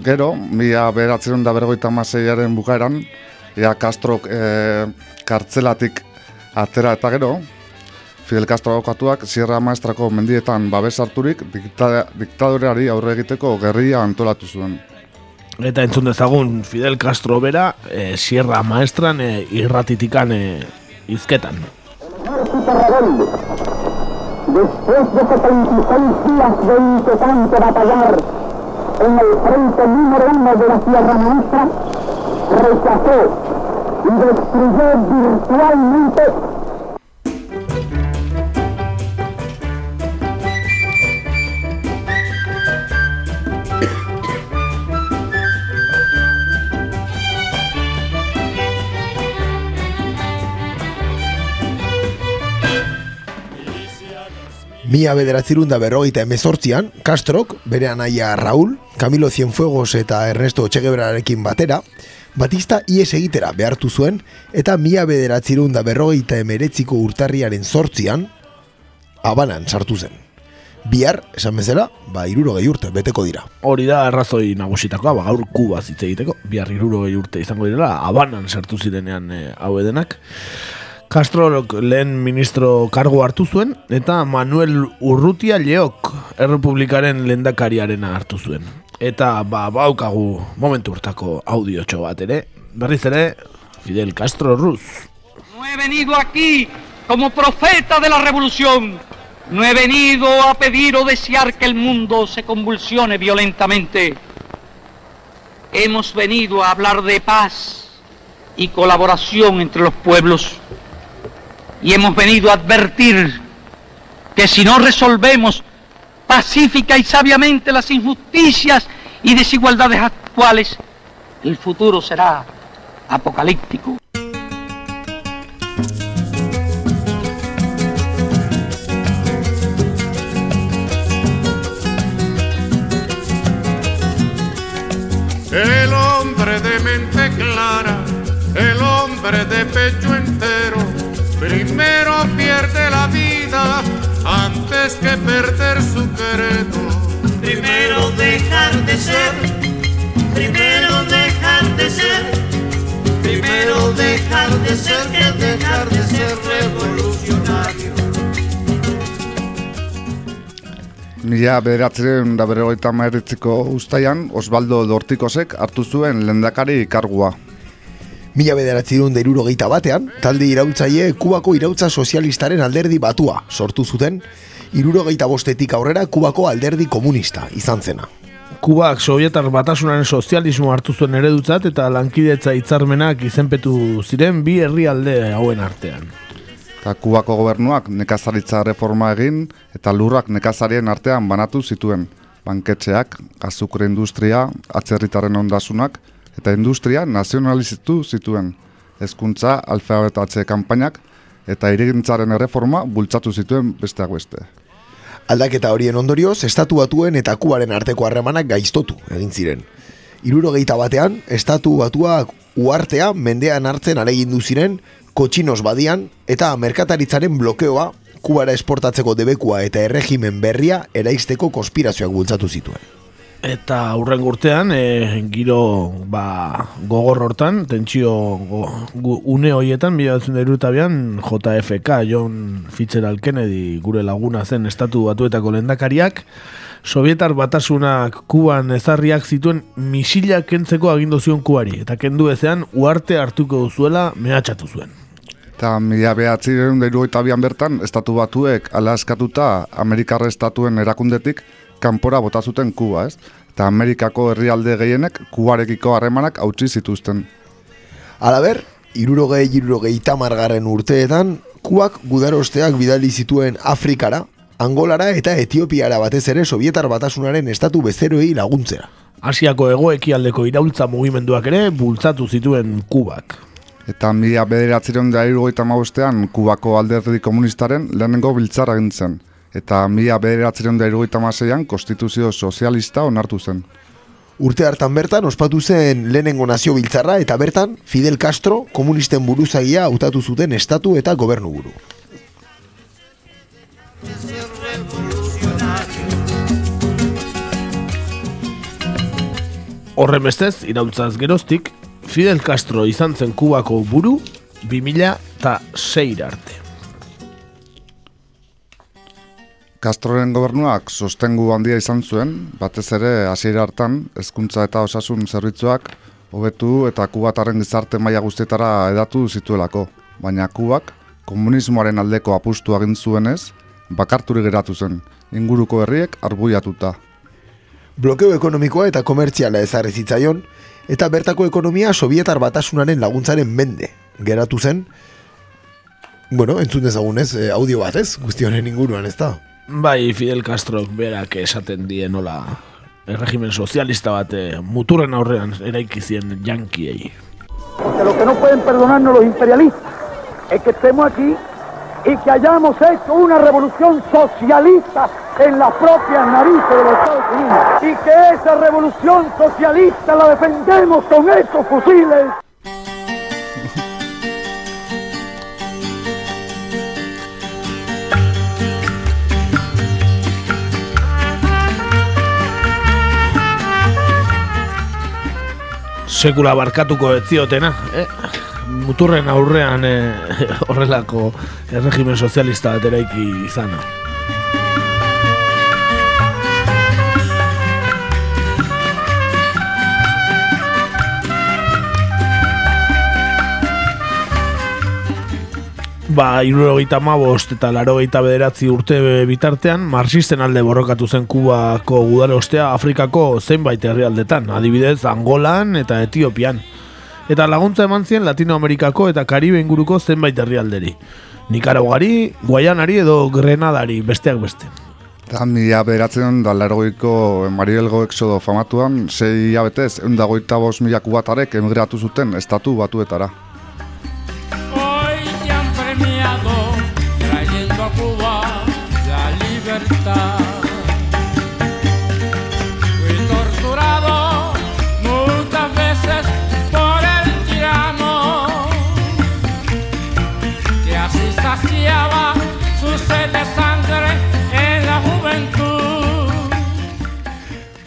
gero, mila beratzen da bergoita maseiaren bukaeran, ea Castrok e, kartzelatik atera eta gero, Fidel Castro abokatuak Sierra Maestrako mendietan babes harturik dikta, diktadoreari aurre egiteko gerria antolatu zuen.
Eta entzun dezagun Fidel Castro bera e, Sierra Maestran e, irratitikan e, izketan.
Después de 76 días de inquietante batallar en el frente número uno de la Sierra Maestra, rechazó y destruyó virtualmente
Mila bederatzirun da berrogeita emezortzian, Castrok, bere anaia Raúl, Camilo Cienfuegos eta Ernesto Txegebrarekin batera, Batista ies egitera behartu zuen, eta mila bederatzirun da berrogeita emeretziko urtarriaren sortzian, abanan sartu zen. Bihar, esan bezala, ba, iruro gehi urte, beteko dira.
Hori da arrazoi nagusitakoa, ba, gaur kuba hitz egiteko, bihar iruro gehi urte izango direla, abanan sartu zirenean e, hau edenak. Castro lehen ministro kargo hartu zuen, eta Manuel Urrutia Leok errepublikaren lendakariarena hartu zuen. Eta ba, baukagu momentu hortako audiotxo bat ere, berriz ere, Fidel Castro Ruz.
No he venido aquí como profeta de la revolución. No he venido a pedir o desear que el mundo se convulsione violentamente. Hemos venido a hablar de paz y colaboración entre los pueblos. Y hemos venido a advertir que si no resolvemos pacífica y sabiamente las injusticias y desigualdades actuales, el futuro será apocalíptico.
El hombre de mente clara, el hombre de pecho entero, pierde la vida antes que perder su credo.
Primero dejar de ser, primero dejar de ser, primero dejar de ser que dejar de ser revolucionario.
Mila bederatzen da berrogeita maeretziko ustaian, Osvaldo Dortikosek hartu zuen lendakari kargua.
Mila bederatzirun da irurogeita batean, talde iraultzaile Kubako irautza sozialistaren alderdi batua sortu zuten, irurogeita bostetik aurrera Kubako alderdi komunista izan zena.
Kubak Sovietar batasunaren sozialismo hartu zuen eredutzat eta lankidetza hitzarmenak izenpetu ziren bi herrialde hauen artean.
Eta Kubako gobernuak nekazaritza reforma egin eta lurrak nekazarien artean banatu zituen. Banketxeak, azukre industria, atzerritaren ondasunak eta industria nazionalizitu zituen. Hezkuntza, alfabetatze kanpainak eta irigintzaren erreforma bultzatu zituen besteak beste.
Aldaketa horien ondorioz, estatu batuen eta kubaren arteko harremanak gaiztotu egin ziren. Irurogeita batean, estatu batuak uartea mendean hartzen aregindu ziren kotxinos badian eta merkataritzaren blokeoa kubara esportatzeko debekua eta erregimen berria eraisteko konspirazioak bultzatu zituen.
Eta aurren urtean, e, giro ba, gogor hortan, tentsio go, gu, une horietan, bilatzen dira tabian, JFK, John Fitzgerald Kennedy, gure laguna zen estatu batuetako lendakariak, Sovietar batasunak kuban ezarriak zituen misilak kentzeko agindu zion kubari, eta kendu ezean uarte hartuko duzuela mehatxatu zuen.
Eta mila dairu eta bian bertan, estatu batuek ala eskatuta Amerikarra estatuen erakundetik kanpora bota zuten Kuba, ez? Eta Amerikako herrialde gehienek Kubarekiko harremanak hautsi zituzten.
Halaber, irurogei, irurogei tamargarren urteetan, Kubak gudarosteak bidali zituen Afrikara, Angolara eta Etiopiara batez ere Sovietar batasunaren estatu bezeroei laguntzera.
Asiako egoekialdeko iraultza mugimenduak ere bultzatu zituen Kubak.
Eta mila bederatzireun da irugoita mabostean, Kubako alderdi komunistaren lehenengo biltzara gintzen. Eta mila bederatzireun da irugoita maseian, konstituzio sozialista onartu zen.
Urte hartan bertan ospatu zen lehenengo nazio biltzarra eta bertan Fidel Castro komunisten buruzagia hautatu zuten estatu eta gobernu buru.
Horren bestez, iraultzaz geroztik, Fidel Castro izan zen Kubako buru 2006 arte.
Castroren gobernuak sostengu handia izan zuen, batez ere hasiera hartan hezkuntza eta osasun zerbitzuak hobetu eta kubataren gizarte maila guztietara edatu zituelako. Baina Kubak komunismoaren aldeko apustu egin zuenez, bakarturi geratu zen, inguruko herriek arbuiatuta.
Blokeo ekonomikoa eta komertziala ezarri zitzaion, eta bertako ekonomia Sovietar batasunaren laguntzaren mende geratu zen. Bueno, entzun dezagunez, eh, audio bat ez, guzti honen inguruan ez da.
Bai, Fidel Castro berak esaten die nola erregimen sozialista bat eh, muturren aurrean eraiki zien jankiei.
Porque lo que no pueden perdonarnos los imperialistas es que estemos aquí y que hayamos hecho una revolución socialista en las propias narices de los Estados Unidos y que esa revolución socialista la defendemos con estos fusiles.
Sekula barkatuko ez ziotena, eh? Muturren aurrean eh, horrelako erregimen sozialista bat eraiki izana. Ba, irurogeita mabost eta larogeita bederatzi urte bitartean, marxisten alde borrokatu zen Kubako gudarostea Afrikako zenbait herrialdetan, adibidez Angolan eta Etiopian. Eta laguntza eman zien Latinoamerikako eta Karibe inguruko zenbait herrialderi. Nikaraguari, Guayanari edo Grenadari, besteak beste.
Eta mila beratzen da largoiko Marielgo Exodo famatuan, sei hilabetez, eundagoita bos mila kubatarek emigratu zuten estatu batuetara.
Libertad. Fui torturado muchas veces por el tirano que así saciaba su sed de sangre en la juventud.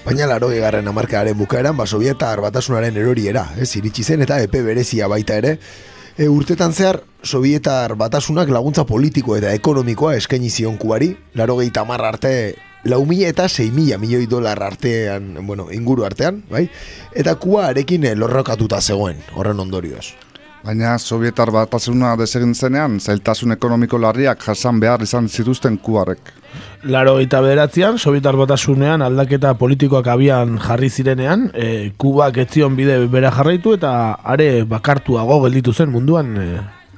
Baina laro egarren amarkadaren bukaeran, ba, Sovietar batasunaren eroriera, ez, iritsi zen eta epe berezia baita ere. E, urtetan zehar, Sovietar batasunak laguntza politiko eta ekonomikoa eskaini zion kubari, laro gehi arte, lau mila eta sei mila milioi dolar artean, bueno, inguru artean, bai? Eta kuba arekin lorrokatuta zegoen, horren ondorioz.
Baina Sovietar batasuna desegin zenean, zailtasun ekonomiko larriak jasan behar izan zituzten kubarek.
Laro eta bederatzean, Sovietar batasunean aldaketa politikoak abian jarri zirenean, e, Kubak ez zion bide bera jarraitu eta are bakartuago gelditu zen munduan e,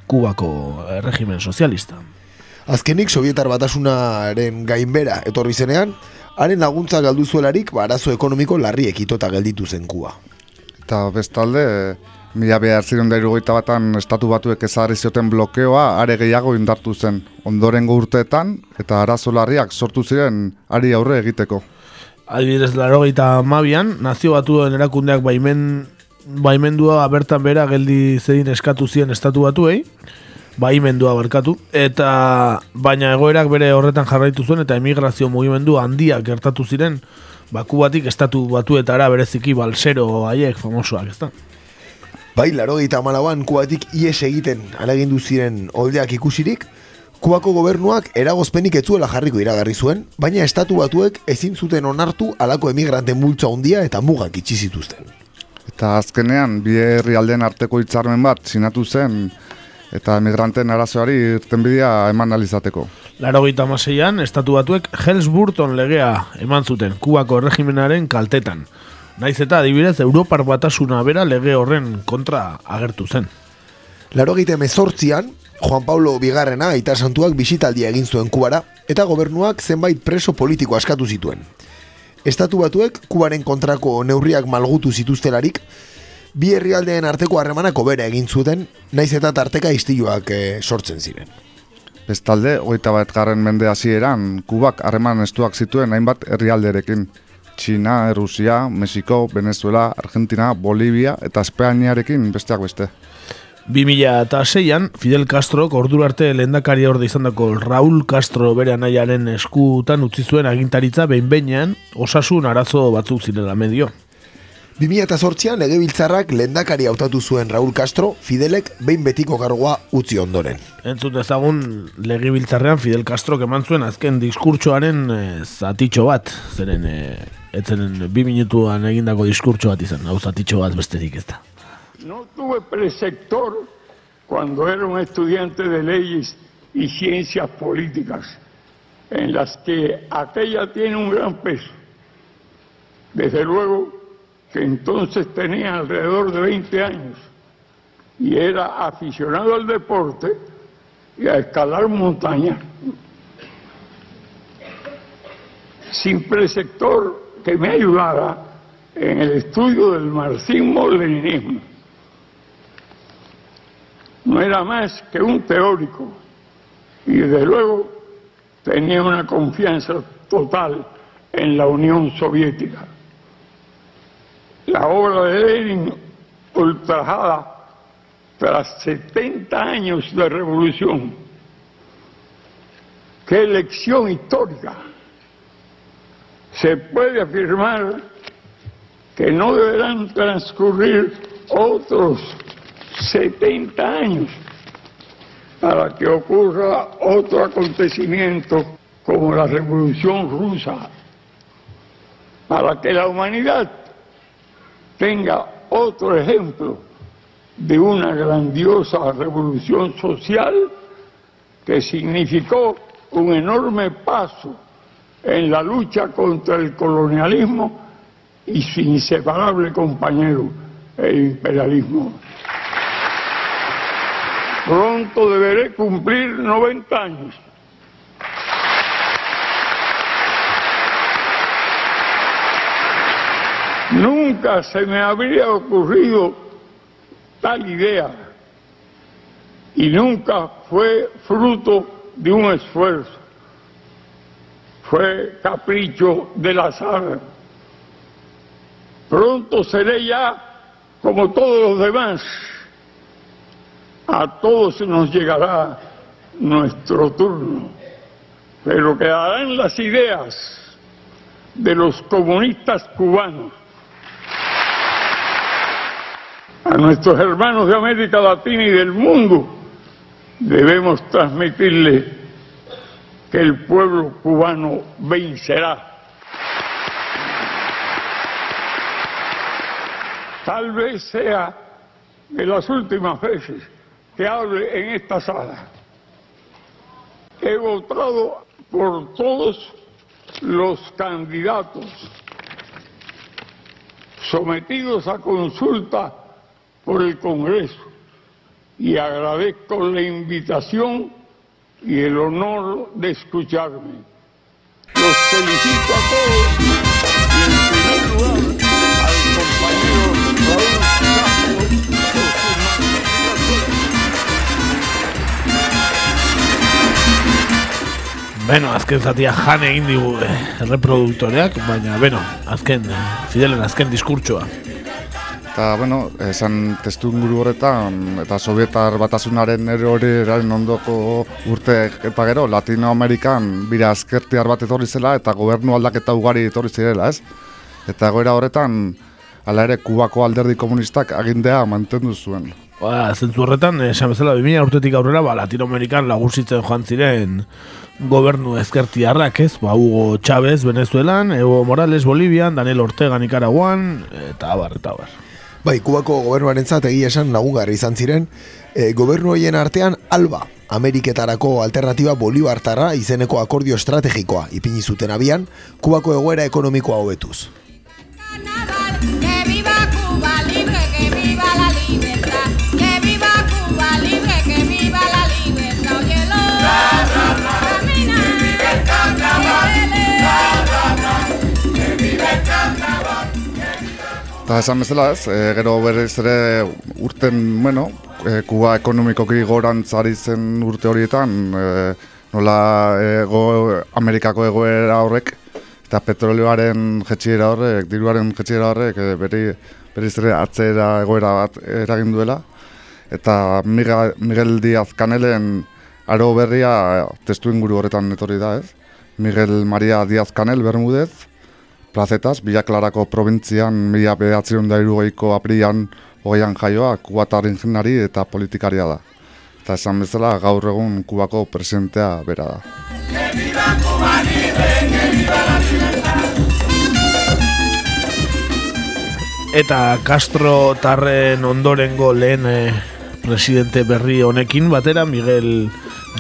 Kubako erregimen sozialista.
Azkenik, Sovietar batasunaren gainbera etorri zenean, haren laguntza galdu zuelarik, ba, arazo ekonomiko larriek itota gelditu zen kuba.
Eta bestalde, mila behar ziren batan estatu batuek ezarri zioten blokeoa are gehiago indartu zen. Ondorengo urteetan eta arazo larriak sortu ziren ari aurre egiteko.
Adibidez, laro mabian, nazio batuen erakundeak baimen, baimendua bertan bera geldi zedin eskatu zien estatu batuei, baimendua barkatu, eta baina egoerak bere horretan jarraitu zuen eta emigrazio mugimendu handiak gertatu ziren, bakubatik estatu batuetara bereziki balsero haiek famosoak, ezta?
Bai, laro gehieta malauan kubatik ies egiten alegindu ziren oldeak ikusirik, Kubako gobernuak eragozpenik etzuela jarriko iragarri zuen, baina estatu batuek ezin zuten onartu alako emigranten multza handia eta mugak itxi zituzten.
Eta azkenean, bi herrialdeen arteko hitzarmen bat sinatu zen eta emigranten arazoari irtenbidea eman alizateko.
Laro maseian, estatu batuek Helms-Burton legea eman zuten Kubako erregimenaren kaltetan. Naiz eta adibidez Europar batasuna bera lege horren kontra agertu zen.
Laro mezortzian, Juan Pablo Bigarrena aita santuak bisitaldia egin zuen Kubara eta gobernuak zenbait preso politiko askatu zituen. Estatu batuek Kubaren kontrako neurriak malgutu zituztelarik, bi herrialdeen arteko harremanak bera egin zuten, naiz eta tarteka istiluak eh, sortzen ziren.
Bestalde, hogeita bat garren mende hasieran, Kubak harreman estuak zituen hainbat herrialderekin. Txina, Rusia, Mexiko, Venezuela, Argentina, Bolivia eta Espainiarekin besteak beste.
2006an, Fidel Castro ordura arte lehendakari orde izandako Raúl Castro bere anaiaren eskutan utzi zuen agintaritza behin behinean osasun arazo batzuk zirela medio.
2008an legebiltzarrak lehendakari hautatu zuen Raúl Castro, Fidelek behin betiko kargoa utzi ondoren.
Entzut ezagun legibiltzarrean Fidel Castro eman zuen azken diskurtsoaren e, zatitxo bat, zeren e,
No tuve preceptor cuando era un estudiante de leyes y ciencias políticas, en las que aquella tiene un gran peso. Desde luego que entonces tenía alrededor de 20 años y era aficionado al deporte y a escalar montañas. Sin preceptor que me ayudara en el estudio del marxismo-leninismo. No era más que un teórico y desde luego tenía una confianza total en la Unión Soviética. La obra de Lenin, ultrajada tras 70 años de revolución, qué lección histórica. Se puede afirmar que no deberán transcurrir otros 70 años para que ocurra otro acontecimiento como la revolución rusa, para que la humanidad tenga otro ejemplo de una grandiosa revolución social que significó un enorme paso en la lucha contra el colonialismo y su inseparable compañero, el imperialismo. Pronto deberé cumplir 90 años. Nunca se me habría ocurrido tal idea y nunca fue fruto de un esfuerzo. Fue capricho del azar. Pronto seré ya como todos los demás. A todos nos llegará nuestro turno, pero quedarán las ideas de los comunistas cubanos. A nuestros hermanos de América Latina y del mundo debemos transmitirle que el pueblo cubano vencerá. Tal vez sea de las últimas veces que hable en esta sala. He votado por todos los candidatos sometidos a consulta por el Congreso y agradezco la invitación y el honor de escucharme. Los felicito a todos y en primer lugar al compañero Raúl Castro por su
Beno, azken zatia jan egin digu eh, erreproduktoreak, baina, beno, azken, Fidelen azken diskurtsoa.
Eta, bueno, esan testu inguru horretan, eta Sovietar batasunaren eroreren ondoko urte eta gero, Latinoamerikan bira azkertiar bat etorri zela, eta gobernu aldaketa ugari etorri zirela, ez? Eta goera horretan, ala ere, Kubako alderdi komunistak agindea mantendu zuen.
Ba, zentzu horretan, esan bezala, 2000 urtetik aurrera, ba, Latinoamerikan lagusitzen joan ziren gobernu ezkertiarrak, ez? Ba, Hugo Chávez, Venezuelan, Evo Morales, Bolivian, Daniel Ortega, Nicaraguan, eta abar, eta abar.
Bai, Kubako gobernuaren egia esan lagungarri izan ziren, e, gobernu horien artean ALBA, Ameriketarako alternatiba bolibartarra izeneko akordio estrategikoa ipini zuten abian, Kubako egoera ekonomikoa hobetuz.
Eta esan bezala ez, e, gero berriz ere urten, bueno, e, Kuba ekonomikoki gorantz ari zen urte horietan, e, nola ego, Amerikako egoera horrek, eta petrolioaren jetxiera horrek, diruaren jetxiera horrek, e, berri, berriz ere atzera egoera bat eragin duela. Eta Miguel, Miguel Diaz Canelen aro berria testu inguru horretan etorri da ez. Miguel Maria Diaz Canel Bermudez, plazetas, Bila Clarako probintzian mila behatzen da irugaiko aprian hogeian jaioa, kubatar ingenari eta politikaria da. Eta esan bezala gaur egun kubako presidentea bera da.
Eta Castro tarren ondorengo lehen eh, presidente berri honekin batera, Miguel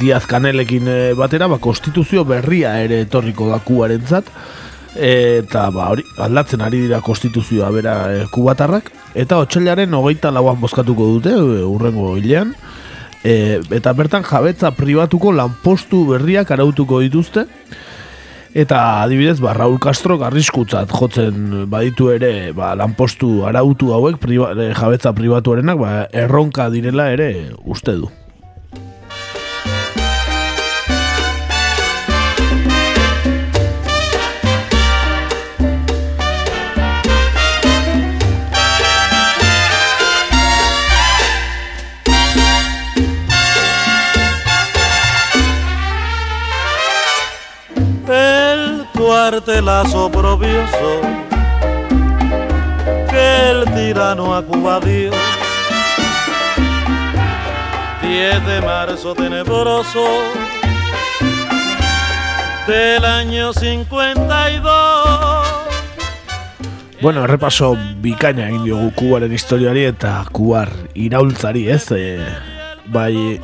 Diaz Canelekin eh, batera, ba, konstituzio berria ere etorriko da kubarentzat eta ba, hori, aldatzen ari dira konstituzioa bera e, kubatarrak. Eta otxailaren hogeita lauan bozkatuko dute e, urrengo hilean. E, eta bertan jabetza pribatuko lanpostu berriak arautuko dituzte. Eta adibidez ba, Raul Castro garriskutzat jotzen baditu ere ba, lanpostu arautu hauek priba, jabetza pribatuarenak ba, erronka direla ere uste du
oprobioso que el tirano a Cuba dio. 10 de marzo tenebroso del año 52.
Bueno, errepaso bikaina egin diogu kubaren historiari eta kubar iraultzari, ez? E, bai,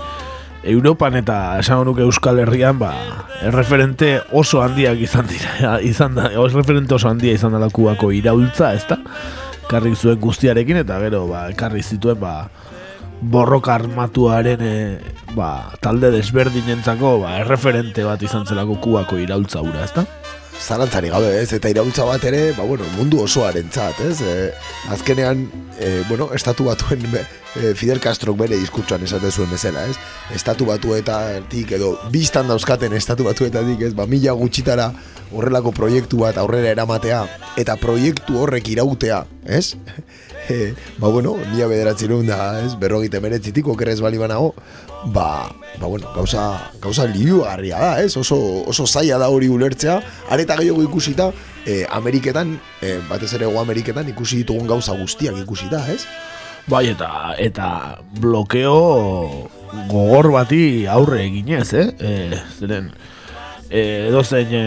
Europan eta esango nuke Euskal Herrian, ba, erreferente oso handiak izan dira, izan da, erreferente oso handia izan dela kubako iraultza, ez da? Karri zuen guztiarekin eta gero, ba, karri zituen, ba, borroka armatuaren e, ba, talde desberdinentzako ba, erreferente bat izan zelako kubako iraultza ura, ez da?
zalantzari gabe, ez? Eta iraultza bat ere, ba, bueno, mundu osoaren txat, ez? E, azkenean, e, bueno, estatu batuen Fidel Castro bere diskurtsoan esate zuen bezala, ez? Estatu batuetatik edo biztan dauzkaten estatu batuetatik, ez? Ba, mila gutxitara horrelako proiektu bat aurrera eramatea eta proiektu horrek irautea, ez? E, ba, bueno, mila bederatzi da, ez? Berrogite meretzitik, okerrez bali banago, ba, ba, bueno, gauza, gauza liugarria da, ez? Oso, oso zaila da hori ulertzea, areta gehiago ikusita, e, Ameriketan, e, batez ere go Ameriketan ikusi ditugun gauza guztiak ikusita, ez?
Bai, eta, eta blokeo gogor bati aurre eginez, eh? E, zeren, e, edo zein e,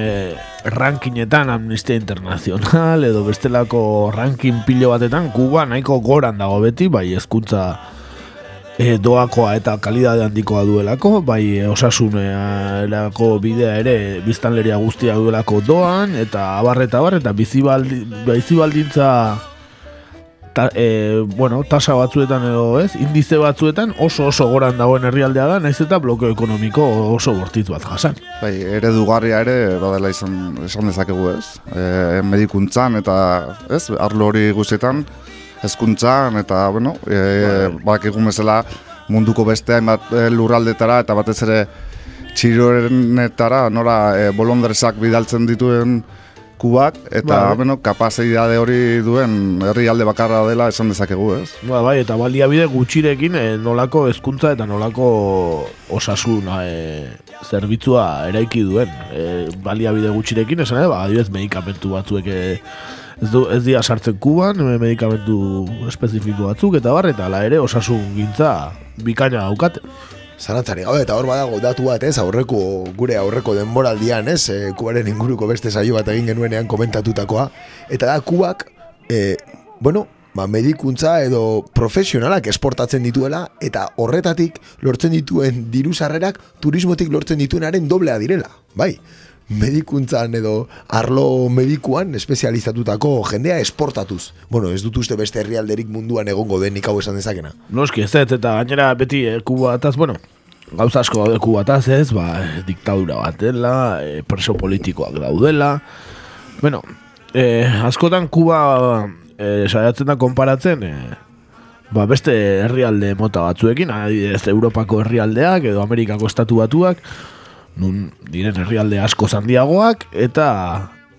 rankinetan Amnistia Internacional edo bestelako rankin pilo batetan Kuba nahiko goran dago beti, bai ezkuntza e, doakoa eta kalidade handikoa duelako, bai osasunerako bidea ere biztanleria guztia duelako doan, eta abar eta abar, eta bizibaldi, bizibaldintza ta, e, bueno, tasa batzuetan edo ez, indize batzuetan oso oso goran dagoen herrialdea da, naiz eta blokeo ekonomiko oso bortitz bat jasan.
Bai, eredugarria ere badela izan, esan dezakegu ez. E, medikuntzan eta ez, arlo hori guztietan, hezkuntzan eta, bueno, e, bak egun bezala munduko beste hainbat e, lurraldetara eta batez ere txirorenetara, nora e, bolondresak bidaltzen dituen kubak, eta,
Bai.
bueno, kapazidade hori duen herrialde bakarra dela esan dezakegu, ez?
Ba, bai, eta baliabide gutxirekin e, nolako hezkuntza eta nolako osasun e, zerbitzua eraiki duen. E, baliabide gutxirekin, esan ere, ba, adibidez, medikamentu batzuek e, ez, du, ez dira sartzen kuban, e, medikamentu espezifiko batzuk, eta bar, eta ala ere osasun gintza bikaina daukate.
Zarantzari gabe, eta hor badago datu bat, ez, aurreko, gure aurreko denboraldian, ez, e, kubaren inguruko beste saio bat egin genuenean komentatutakoa, eta da kubak, e, bueno, ba, medikuntza edo profesionalak esportatzen dituela, eta horretatik lortzen dituen diru sarrerak turismotik lortzen dituenaren doblea direla, bai, medikuntzan edo arlo medikuan espezializatutako jendea esportatuz. Bueno, ez dut uste beste herrialderik munduan egongo denik hau esan dezakena.
Noski ez ez, eta gainera beti e, kubataz, bueno, gauza asko daude kubataz ez, ba, diktadura bat dela, e, preso politikoak daudela, bueno, e, askotan Kuba e, saiatzen da konparatzen e, ba, beste herrialde mota batzuekin, adibidez Europako herrialdeak edo Amerikako estatu batuak, nun diren herrialde asko handiagoak eta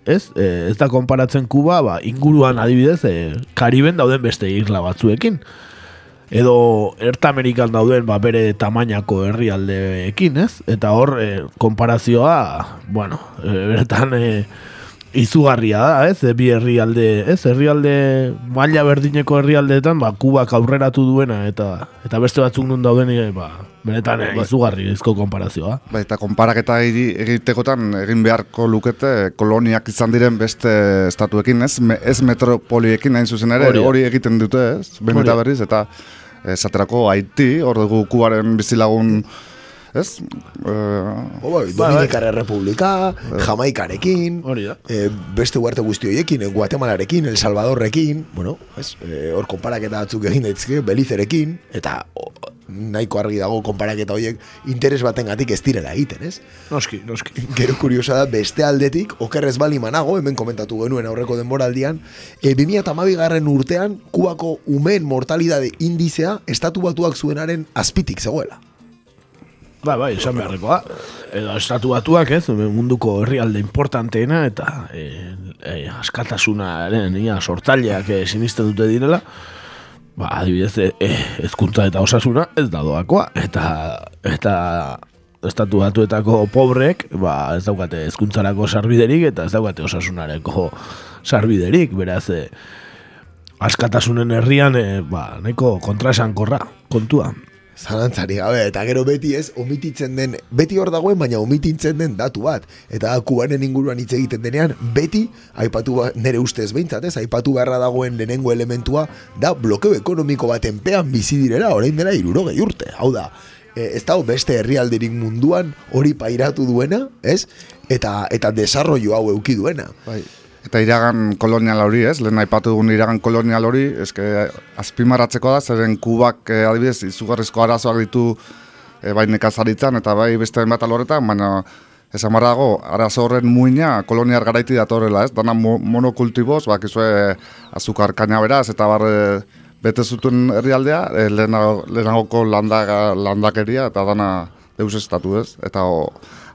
ez, e, ez da konparatzen Kuba ba, inguruan adibidez e, Kariben dauden beste isla batzuekin edo Erta Amerikan dauden ba, bere tamainako herrialdeekin, ez? Eta hor, e, konparazioa, bueno, e, beretan e, izugarria da, ez? Bi herrialde, ez? Herrialde, maila berdineko herrialdeetan, ba, Kubak aurreratu duena, eta eta beste batzuk nun dauden, e, ba, benetan e, izugarri izko konparazioa.
Bai, eta konparaketa egi- egitekotan egin beharko lukete koloniak izan diren beste estatuekin, ez? Me, ez metropoliekin hain zuzen ere,
Hori
egiten dute, ez? Behin eta berriz, eta esaterako Haiti, hor dugu kubaren bizilagun, ez? Eh,
O bai, Dominikar Errepublika, Jamaikarekin,
Hori da.
e, beste uarte guzti horiekin, eh, Guatemalarekin, El Salvadorrekin, bueno, ez, e, hor konparaketa batzuk egin daitezke, Belizerekin, eta o, nahiko argi dago konparaketa horiek interes batengatik ez direla egiten, ez?
Noski, noski.
Gero kuriosa da, beste aldetik, okerrez bali manago, hemen komentatu genuen aurreko denboraldian, e, 2008 garren urtean, kubako umeen mortalidade indizea estatu batuak zuenaren azpitik zegoela.
Ba, bai, esan beharrekoa. Edo estatu batuak, ez, munduko herrialde importanteena eta e, e, askatasunaren ia sortzaileak e, sinisten dute direla. Ba, adibidez, e, e, ezkuntza eta osasuna ez da doakoa. Eta, eta estatu batuetako pobrek, ba, ez daukate ezkuntzarako sarbiderik eta ez daukate osasunareko sarbiderik. Beraz, e, askatasunen herrian, e, ba, nahiko kontraesankorra kontua.
Zalantzari gabe, eta gero beti ez, omititzen den, beti hor dagoen, baina omititzen den datu bat. Eta kubanen inguruan hitz egiten denean, beti, aipatu ba, nere ustez behintzat, ez, aipatu beharra dagoen lehenengo elementua, da blokeo ekonomiko baten pean bizi direla, orain dela irurogei urte. Hau da, e, ez dago beste herrialderik munduan hori pairatu duena, ez? Eta, eta desarrollo hau euki duena.
Bai. Eta iragan kolonial hori, ez? Lehen aipatu dugun iragan kolonial hori, eske azpimarratzeko da, zeren kubak eh, adibidez izugarrizko arazoak ditu eh, bai nekazaritzan eta bai beste bat alorretan, baina esan barra dago, arazo horren muina koloniar garaiti datorrela, ez? Dana mo monokultiboz, bakizue azukar kaina beraz, eta bar eh, bete zuten herrialdea, eh, lehenago, lehenagoko landaga, landakeria eta dana deus estatu, ez? Eta o,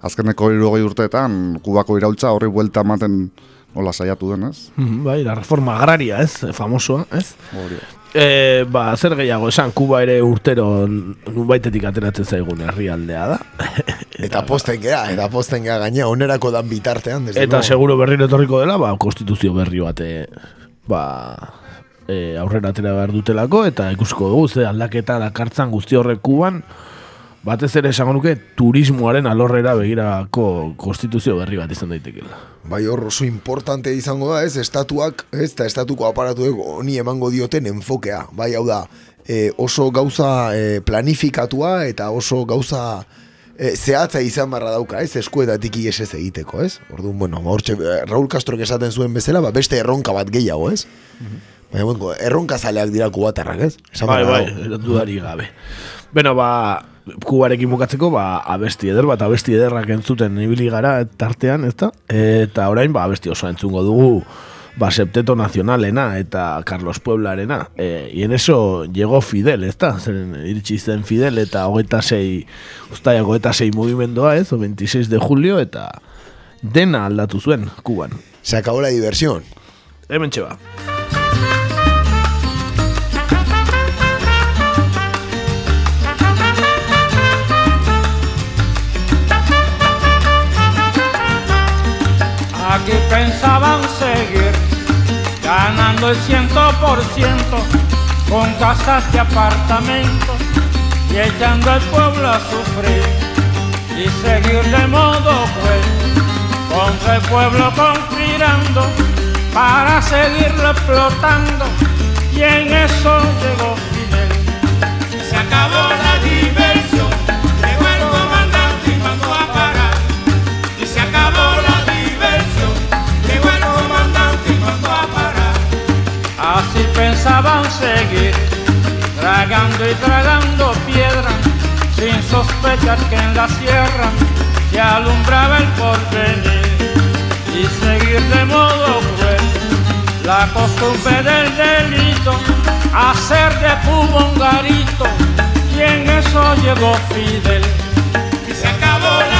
azkeneko irugei urteetan kubako iraultza horri buelta ematen nola saiatu den, ez?
Mhm, Bai, la reforma agraria, ez? Famosoa, ez?
Hori.
E, ba, zer gehiago esan, Kuba ere urtero nunbaitetik ateratzen zaigun herrialdea da.
Eta posten gea, eta posten gea gaina, onerako dan bitartean. desde
Eta
luego.
seguro berriro etorriko dela, ba, konstituzio berri bate, ba, e, aurrera atera behar dutelako, eta ikusko dugu, ze aldaketa dakartzan guzti horrek kuban, batez ere esango nuke turismoaren alorrera begirako konstituzio berri bat izan daitekela.
Bai hor oso importante izango da, ez, estatuak, ez, eta estatuko aparatuek honi emango dioten enfokea. Bai, hau da, e, oso gauza e, planifikatua eta oso gauza e, zehatza izan barra dauka, ez, eskuetatik ies ez egiteko, ez? Orduan, bueno, hortxe, eh, Raul Castro esaten zuen bezala, ba, beste erronka bat gehiago, ez? Baina, bueno, erronka zaleak dira kubatarrak, ez? Esan
Bai, bai, dudari gabe. Beno, ba, kubarekin bukatzeko, ba, abesti eder bat, abesti ederrak entzuten ibili gara tartean, ezta? Eta orain, ba, abesti oso entzungo dugu, ba, Septeto Nazionalena eta Carlos Pueblarena. E, y en eso llegó Fidel, ezta? Zeren iritsi zen Fidel eta hogeita sei, ustaiak hogeita sei mugimendoa, ez? O 26 de julio, eta dena aldatu zuen, Kuban.
Se acabó la diversión.
Hemen txeba.
Aquí pensaban seguir ganando el ciento por ciento con casas de apartamentos y echando al pueblo a sufrir y seguir de modo cruel contra el pueblo conspirando para seguirlo explotando y en eso llegó Fidel.
Se acabó la diversión,
pensaban seguir, tragando y tragando piedra, sin sospechar que en la sierra se alumbraba el porvenir y seguir de modo cruel la costumbre del delito, hacer de Cuba un garito, y en eso llegó Fidel.
Y se acabó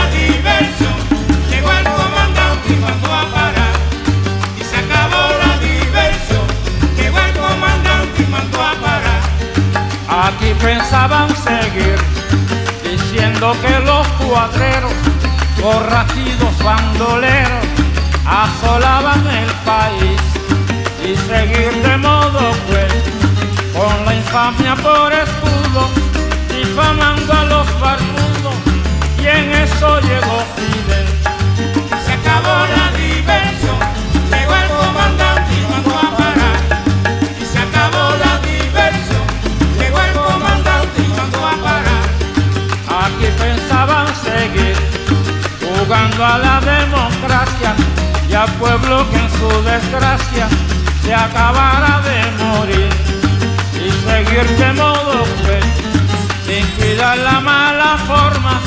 pensaban seguir, diciendo que los cuadreros, borrachidos bandoleros, asolaban el país y seguir de modo pues con la infamia por escudo difamando a los barbudos y en eso llegó Fidel pueblo que en su desgracia se acabara de morir. Y seguir de modo pues sin cuidar la mala forma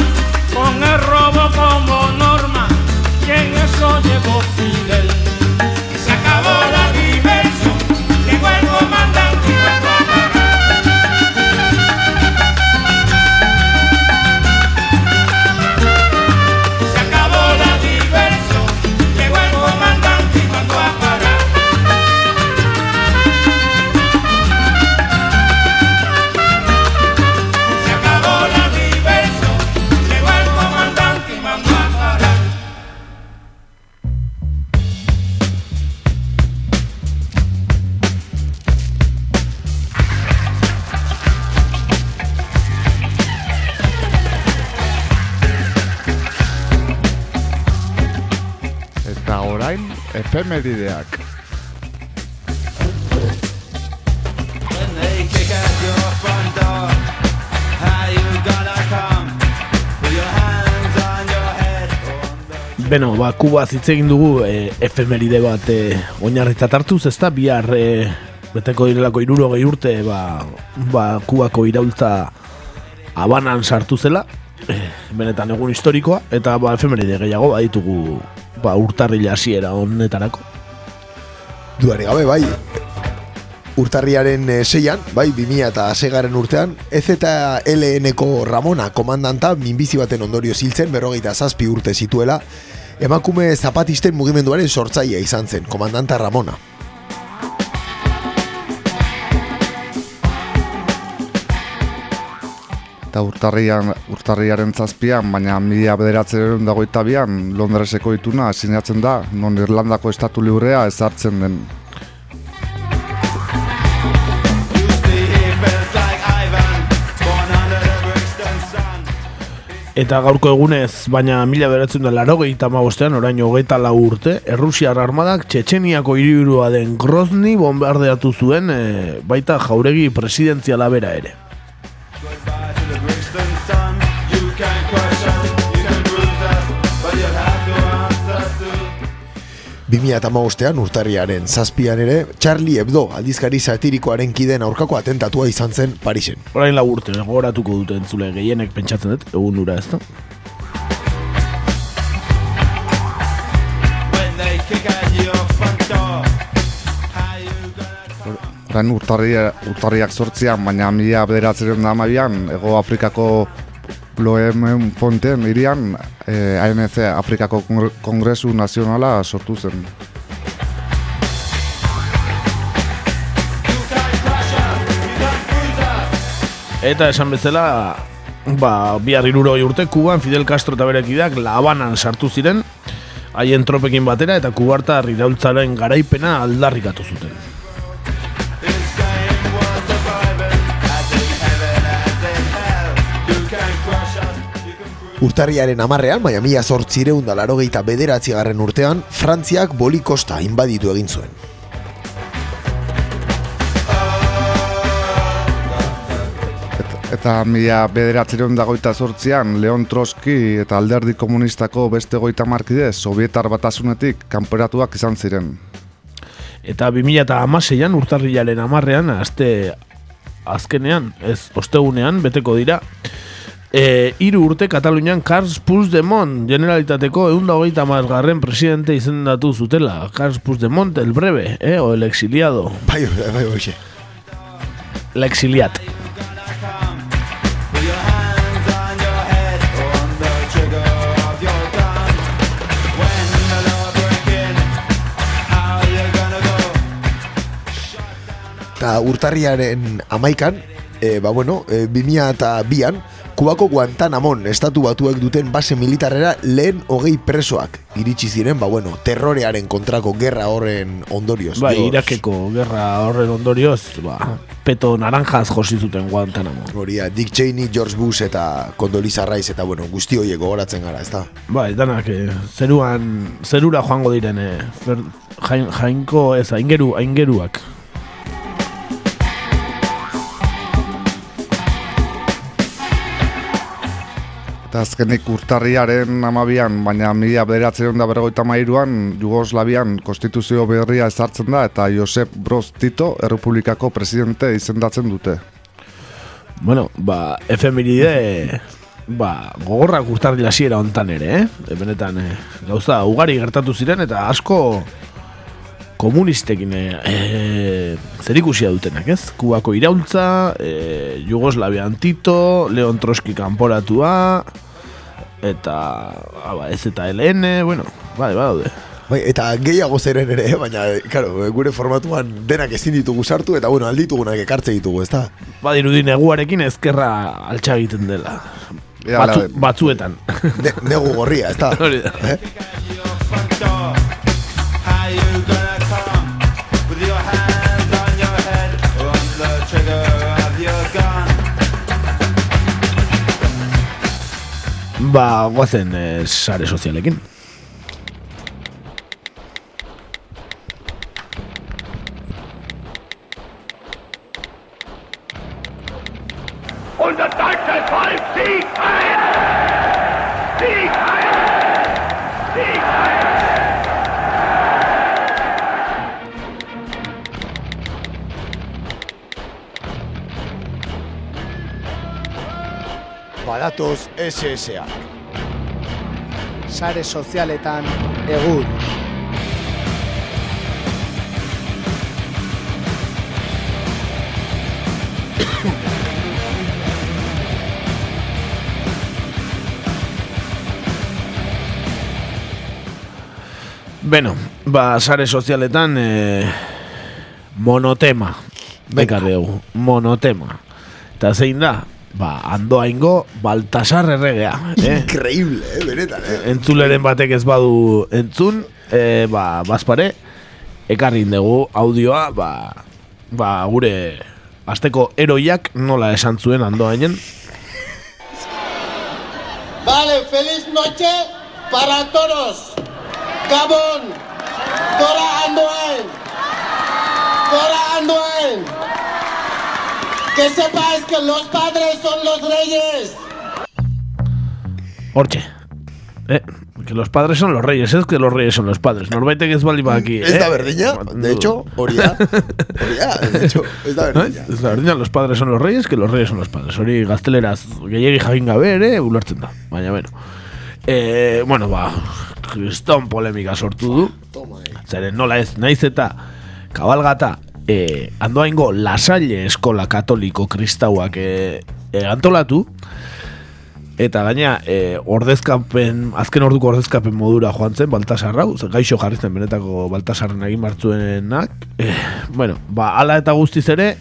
con el robo como norma y eso llegó Fidel
efemerideak.
Beno, ba, Kuba hitz egin dugu e, efemeride bat e, oinarritzat hartuz, ez da, bihar e, beteko direlako iruro gehi urte, ba, ba, Kubako iraultza abanan sartu zela, e, benetan egun historikoa, eta ba, efemeride gehiago baditugu ba, urtarrila hasiera honetarako.
Duari gabe, bai. Urtarriaren e, seian, bai, 2000 eta segaren urtean, EZLN-ko Ramona komandanta minbizi baten ondorio ziltzen berrogeita zazpi urte zituela, emakume zapatisten mugimenduaren sortzailea izan zen, komandanta Ramona.
Eta urtarrian, urtarriaren zazpian, baina mila bederatzeren dagoita bian, Londreseko ituna sinatzen da, non Irlandako estatu librea ezartzen den.
Eta gaurko egunez, baina mila beratzen da laro bostean, orain hogeita lau urte, Errusiar armadak Txetxeniako hiriburua den Grozny bombardeatu zuen, e, baita jauregi presidentziala bera ere.
Bimia eta maostean urtarriaren zazpian ere, Charlie Hebdo aldizkari satirikoaren kideen aurkako atentatua izan zen Parisen.
Orain lau urte, gogoratuko dute entzule gehienek pentsatzen dut, egun dura ez da.
Orain urtarria, urtarriak sortzian, baina mila bederatzeren da Ego Afrikako Ploemen Fonten irian eh, ANC Afrikako Kongre- Kongresu Nazionala sortu zen.
Eta esan bezala, ba, bihar irurogei urte, Kuban Fidel Castro eta bere kideak La Habanan sartu ziren, haien tropekin batera eta kubartar iraultzaren garaipena aldarrikatu zuten.
Urtarriaren amarrean, baina mila zortzireun da larogeita bederatzi garren urtean, Frantziak boli kosta inbaditu egin zuen.
Eta mila bederatzireun dagoita sortzian, Leon Trotsky eta alderdi komunistako beste goita markide Sovietar batasunetik kanperatuak izan ziren.
Eta 2006an urtarrilaren amarrean, aste azkenean, ez ostegunean, beteko dira, E, iru urte Katalunian Carles Puigdemont generalitateko egun da hogeita garren presidente izendatu zutela. Carles Puigdemont, el breve, eh, o el exiliado.
Bai, bai, bai.
La exiliat.
Eta urtarriaren amaikan, e, ba bueno, e, 2000 eta bian, Kubako Guantanamon estatu batuek duten base militarrera lehen hogei presoak iritsi ziren, ba bueno, terrorearen kontrako gerra horren ondorioz.
Bai,
Dios.
Irakeko gerra horren ondorioz, ba, peto naranjaz josi zuten Guantanamo.
Horia, Dick Cheney, George Bush eta Condoleezza Rice eta bueno, guzti horiek gogoratzen gara, ezta?
Bai, danak, eh, zeruan, zerura joango diren, eh, jainko, ez, aingeru, aingeruak.
Eta azkenik urtarriaren amabian, baina mila bederatzen da bergoita mairuan, Jugoslavian konstituzio berria ezartzen da eta Josep Broz Tito errepublikako presidente izendatzen dute.
Bueno, ba, efemeride, ba, gogorrak urtarri hasiera hontan ere, eh? E, Benetan, eh, gauza, ugari gertatu ziren eta asko komunistekin eh, eh, zerikusia dutenak, ez? Kubako iraultza, eh, Jugoslavian Tito, Leon Trotsky kanporatua, eta, ah, ba, ez eta LN, bueno, bai, badaude.
Bai, eta gehiago zeren ere, eh, baina, claro, gure formatuan denak ezin ditugu sartu, eta bueno, alditugunak ekartze ditugu, ezta?
Badirudi neguarekin ezkerra altxa egiten dela. Batzu, batzuetan.
Ne, negu gorria, ezta?
Hori da.
Eh?
Ba, guazen eh, sare sozialekin.
Badatoz SSA.
Sare sozialetan egur.
Beno, ba, sare sozialetan eh, monotema. Bekar dugu, monotema. Eta zein da? Ba, andoaingo Baltasar erregea. Eh?
Increíble, eh, benetan, eh?
Entzuleren batek ez badu entzun, eh, ba, bazpare, ekarri dugu audioa, ba, ba, gure asteko eroiak nola esan zuen andoainen.
Vale, feliz noche para todos. Gabón, Dora Andoain, Que sepáis que los padres son los reyes.
Hortxe. Eh, que los padres son los reyes, es que los reyes son los padres. Norbaitek ez bali aquí.
Ez da berdina, de hecho. Hori da, de hecho, ez da berdina.
Ez da berdina, los padres son los reyes, que los reyes son los padres. Hori gazteleraz gehiagi jakin gabe ere, ulertzen da. Baina, bueno. Eh, bueno, ba, kriston polemika sortu du. Zeren nola ez, naiz eta kabalgata eh, andoaingo lasalle eskola katoliko kristauak eh, eh, antolatu, Eta gaina, e, ordezkapen, azken orduko ordezkapen modura joan zen, Baltasar hau, gaixo jarri zen benetako Baltasarren egin martzuenak. E, bueno, ba, ala eta guztiz ere,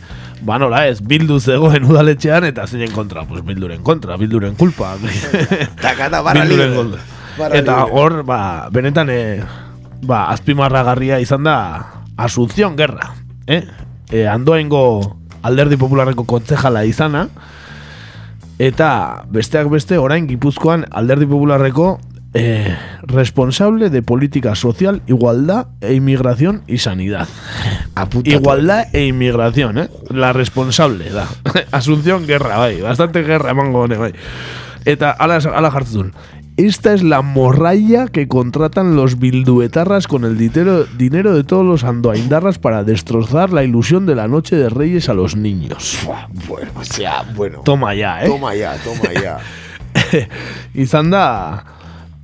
ba nola ez, bildu zegoen udaletxean, eta zeinen kontra, pues bilduren kontra, bilduren kulpa.
Takata, barra
bilduren kontra. Eta hor, ba, benetan, e, ba, azpimarragarria izan da, Asunción Guerra, eh? E, andoaingo alderdi popularreko kontzejala izana, Eta besteak beste orain Gipuzkoan alderdi popularreko eh, responsable de política social, igualdad e inmigración y sanidad. Igualdad e inmigración, eh? La responsable da. Asunción guerra, bai. Bastante guerra emango bai. Eta ala, ala jartzen. Esta es la morralla que contratan los bilduetarras con el dinero, dinero de todos los andoaindarras para destrozar la ilusión de la noche de Reyes a los niños.
Bueno, o sea, bueno.
Toma ya, eh?
Toma ya, toma ya.
Izan da,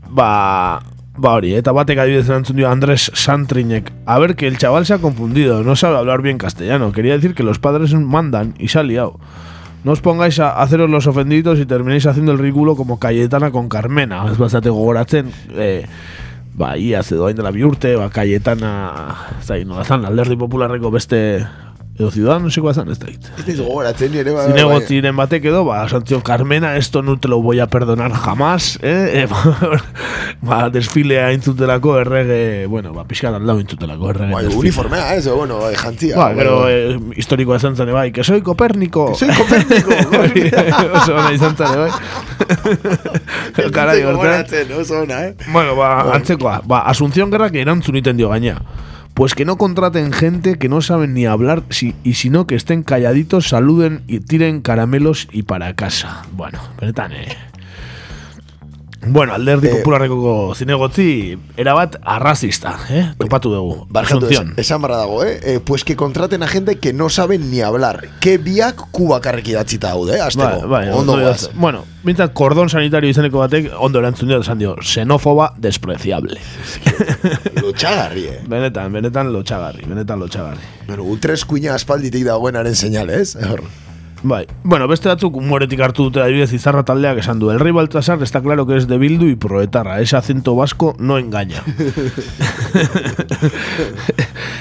ba, ba hori, eta batek adibidez erantzun dio Andrés Santrinek. A ver, que el chaval se ha confundido, no sabe hablar bien castellano. Quería decir que los padres mandan y se ha liado. No os pongáis a haceros los ofendidos y terminéis haciendo el ridículo como Cayetana con Carmena. Ez bazate gogoratzen, eh, ba, ia ze doain dela bi urte, ba, Cayetana, zai, nola zan, alderdi popularreko beste, edo ciudadanosikoa zan, ez da hit.
Ez diz gogoratzen nire, ba,
Zinegotziren batek edo, ba, Santiago Carmena, esto no te lo voy a perdonar jamás, eh? eh ba, ba, desfilea intzutelako errege, bueno, ba, pixka aldau intzutelako errege.
Bai, uniformea, ez, bueno, bai, jantzia.
Ba, gero eh, historikoa izan zen, bai, que soy Copérnico.
Que soy Copérnico.
Oso ona izan zen, bai. Hortan.
gogoratzen, oso ona, eh?
Bueno, ba, antzekoa, ba, Asunción Guerra que erantzun iten dio gaina. Pues que no contraten gente que no saben ni hablar si, y sino que estén calladitos, saluden y tiren caramelos y para casa. Bueno, benetan, eh. Bueno, alderdi
Eh,
popularreko zinegotzi erabat arrazista, eh? Topatu dugu.
Barkatu, esan, barra dago, eh? eh? Pues que contraten a gente que no saben ni hablar. Que biak kubakarrik idatzita daude, eh? Azteko.
Bai, bai,
ondo goaz.
Bueno, mintzat kordon sanitario izeneko batek ondo erantzun dio esan dio, xenófoba despreciable.
Lotxagarri, eh?
Benetan, benetan lotxagarri, benetan lotxagarri.
Bueno, ultraeskuina aspalditik dagoenaren seinale, ez? Hor.
Bai. Bueno, beste batzuk humoretik hartu dute adibidez izarra taldeak esan du. El rey Baltasar está claro que es de Bildu y proetarra. Ese acento vasco no engaña.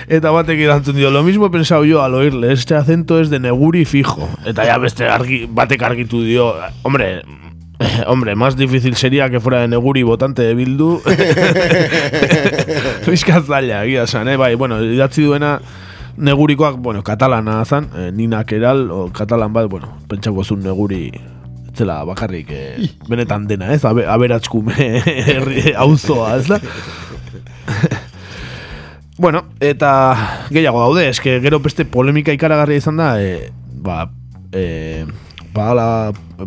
Eta batek erantzun dio, lo mismo he pensado yo al oírle, este acento es de Neguri fijo. Eta ya beste argi, batek argitu dio, hombre, Hombre, más difícil sería que fuera de Neguri votante de Bildu. Fiskat zaila, egia esan, eh? Bai, bueno, idatzi duena negurikoak, bueno, katalana zan, eh, Nina Keral, o katalan bat, bueno, pentsako zuen neguri zela bakarrik eh, benetan dena, ez? Abe, aberatzkume herri auzoa, ez da? bueno, eta gehiago daude, eske gero beste polemika ikaragarria izan da, eh, ba, eh, ba, ala,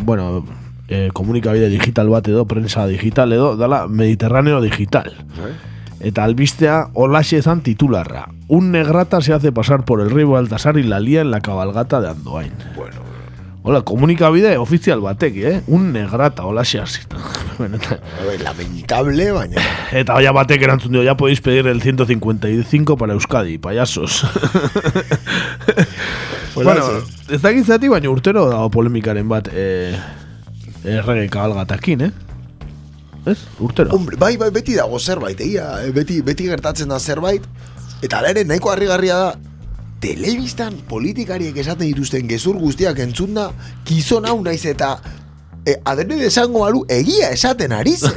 bueno, eh, komunikabide digital bat edo, prensa digital edo, dala Mediterráneo digital. Eta albistea olaxe ezan titularra. Un negrata se hace pasar por el rey Baltasar y la lía en la cabalgata de Andoain. Bueno, Hola, komunikabide ofizial batek, eh? Un negrata. Benetan.
Bai, Lamentable, baina.
Eta ya batek erantzun dio, ya podéis pedir el 155 para Euskadi, payasos. bueno, ez dakit zati, baina urtero dago polemikaren bat eh, errege kabalgatakin, eh? Ez? Urtero.
Hombre, bai, bai, beti dago zerbait, egia, eh, beti, beti gertatzen da zerbait, eta ala ere nahiko harrigarria da, telebistan politikariek esaten dituzten gezur guztiak entzunda, gizon hau naiz eta e, adene desango balu egia esaten ari zen.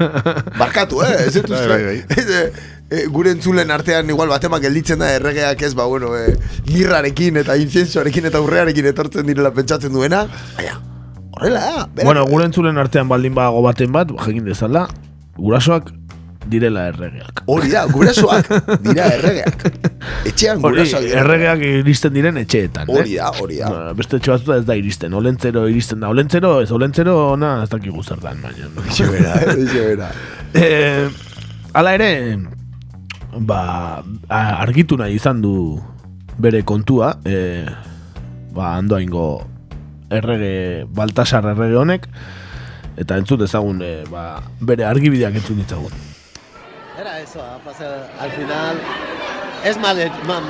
Barkatu, eh? Ez
Bai, bai, bai.
Eh, eh, gure entzulen artean igual batemak gelditzen da erregeak ez, ba, bueno, eh, mirrarekin eta inciensoarekin eta urrearekin etortzen direla pentsatzen duena, baina, horrela, da, berak-
Bueno, gure entzulen artean baldin badago baten bat, jakin dezala, gurasoak direla erregeak.
Hori da, gurasoak dira erregeak. Etxean gurasoak dira.
erregeak iristen diren etxeetan,
Hori
eh?
da, hori da.
Ba, Beste etxe batzuta ez da iristen, olentzero iristen da. Olentzero, ez olentzero, ona, ez dakigu zer dan, baina.
Eixe bera, eh? Eixe bera.
eh, ala ere, ba, argitu nahi izan du bere kontua, eh, ba, andoaingo errege, Baltasar errege honek, eta entzut ezagun, eh, ba, bere argibideak entzun ditzagun.
Era eso, ah, pasa, al final es mal, ma-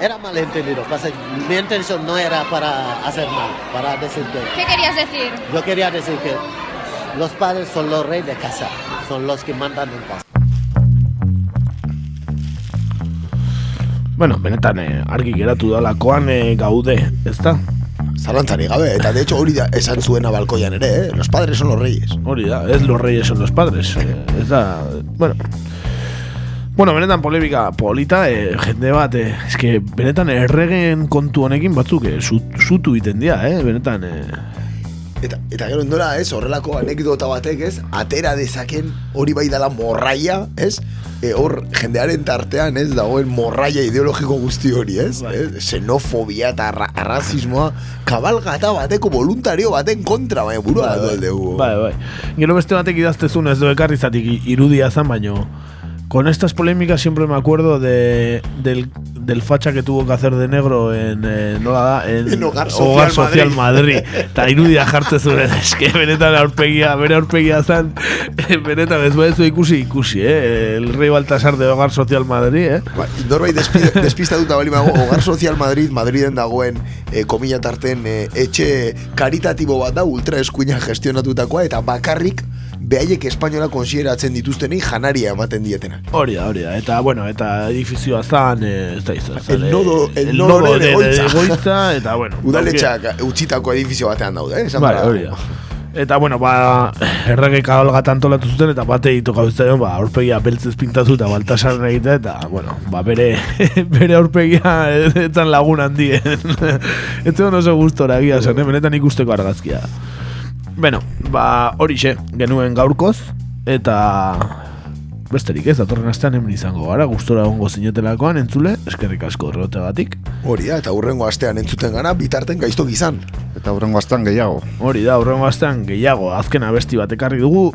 era malentendido. Pasa, mi intención no era para hacer mal, para decir que
¿Qué querías decir?
yo quería decir que los padres son los reyes de casa, son los que mandan en casa.
Bueno, benetan eh, argi geratu dalakoan eh, gaude, ezta?
Zalantzarik gabe, eta de hecho hori da esan zuena balkoian ere, eh? Los padres son los reyes.
Hori da, ez los reyes son los padres. Eh, ez da, bueno. Bueno, benetan polemika polita, eh, jende bat, eh, eske benetan erregen kontu honekin batzuk zut- zutu iten dira, eh, benetan, eh,
Eta, eta gero endola, ez, horrelako anekdota batek, ez, atera dezaken hori bai dela morraia, ez, e, hor jendearen tartean, ez, dagoen morraia ideologiko guzti hori, ez? ez? Xenofobia eta arra, arrazismoa kabalgata bateko voluntario baten kontra, baina burua
Bai,
bai,
bai.
dugu.
Bai, bai. Gero beste batek idaztezun ez du ekarrizatik i- irudia zan, baino con estas polémicas siempre me acuerdo de, del, del facha que tuvo que hacer de negro en, eh, nola da, en,
En Hogar Social
Social
Madrid.
Madrid. Eta irudia jartze zuen, eske benetan aurpegia, bere aurpegia zan, benetan ez badezu ikusi, ikusi, eh? El rey Baltasar de Hogar Social Madrid, eh?
Ba, norbait despi- despistatuta bali mago, Hogar Social Madrid, Madriden dagoen e, komila tarten e, etxe karitatibo bat da, ultra eskuina gestionatutakoa, eta bakarrik behaiek espainola konsideratzen dituztenei janaria ematen dietena.
Hori da, hori da. Eta, bueno, eta edifizioa zan, eh, ez da izan.
El nodo- el
el
nodo
nodo
de
de,
egoitza.
egoitza, eta, bueno.
Udaletxak utzitako edifizio batean daude, eh? Esan
Bai,
behar.
hori da. Eta, bueno, ba, errege kabalgat antolatu zuten, eta bate ditu gauztzen, ba, aurpegia beltzez pintatu eta baltasaren egitea, eta, bueno, ba, bere, bere aurpegia etzan lagun handien. Ez zegoen oso gustora egia zen, eh? benetan ikusteko argazkia. Bueno, ba, horixe, genuen gaurkoz, eta besterik ez, datorren astean hemen izango gara, gustora egongo zinetelakoan entzule, eskerrik asko horregatik.
Hori da, eta hurrengo astean entzuten gana, bitarten gaiztok izan.
Eta hurrengo astean gehiago.
Hori da, hurrengo astean gehiago, azken abesti bat ekarri dugu,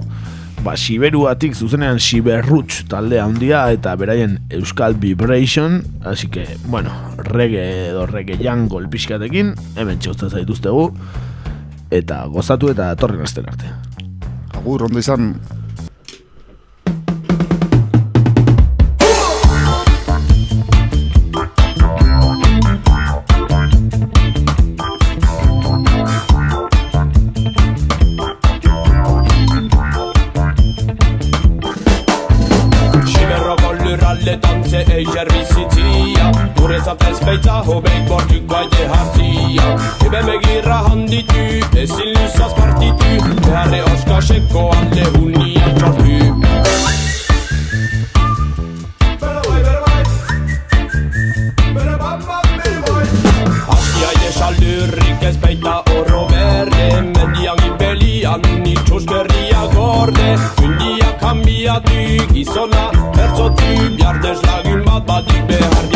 ba, Siberuatik zuzenean Siberruts taldea handia eta beraien Euskal Vibration, así que, bueno, reggae edo reggae jungle pixkatekin, hemen txauzten zaituztegu, eta gozatu eta torren asten arte.
Agur, ondo izan.
Eiser bizitzia Guretzat ez baita hobeik bortuk baite hartzia Ebe megirra handitu, ezin luzaz partitu Beharre oskaseko alde unian txortu. Askia jesaldurrik ez baita oro berde Mendian inbelian itxoskerria gorde Mundia kambiatu gizona Ertzotu biardez lagun bat badik behar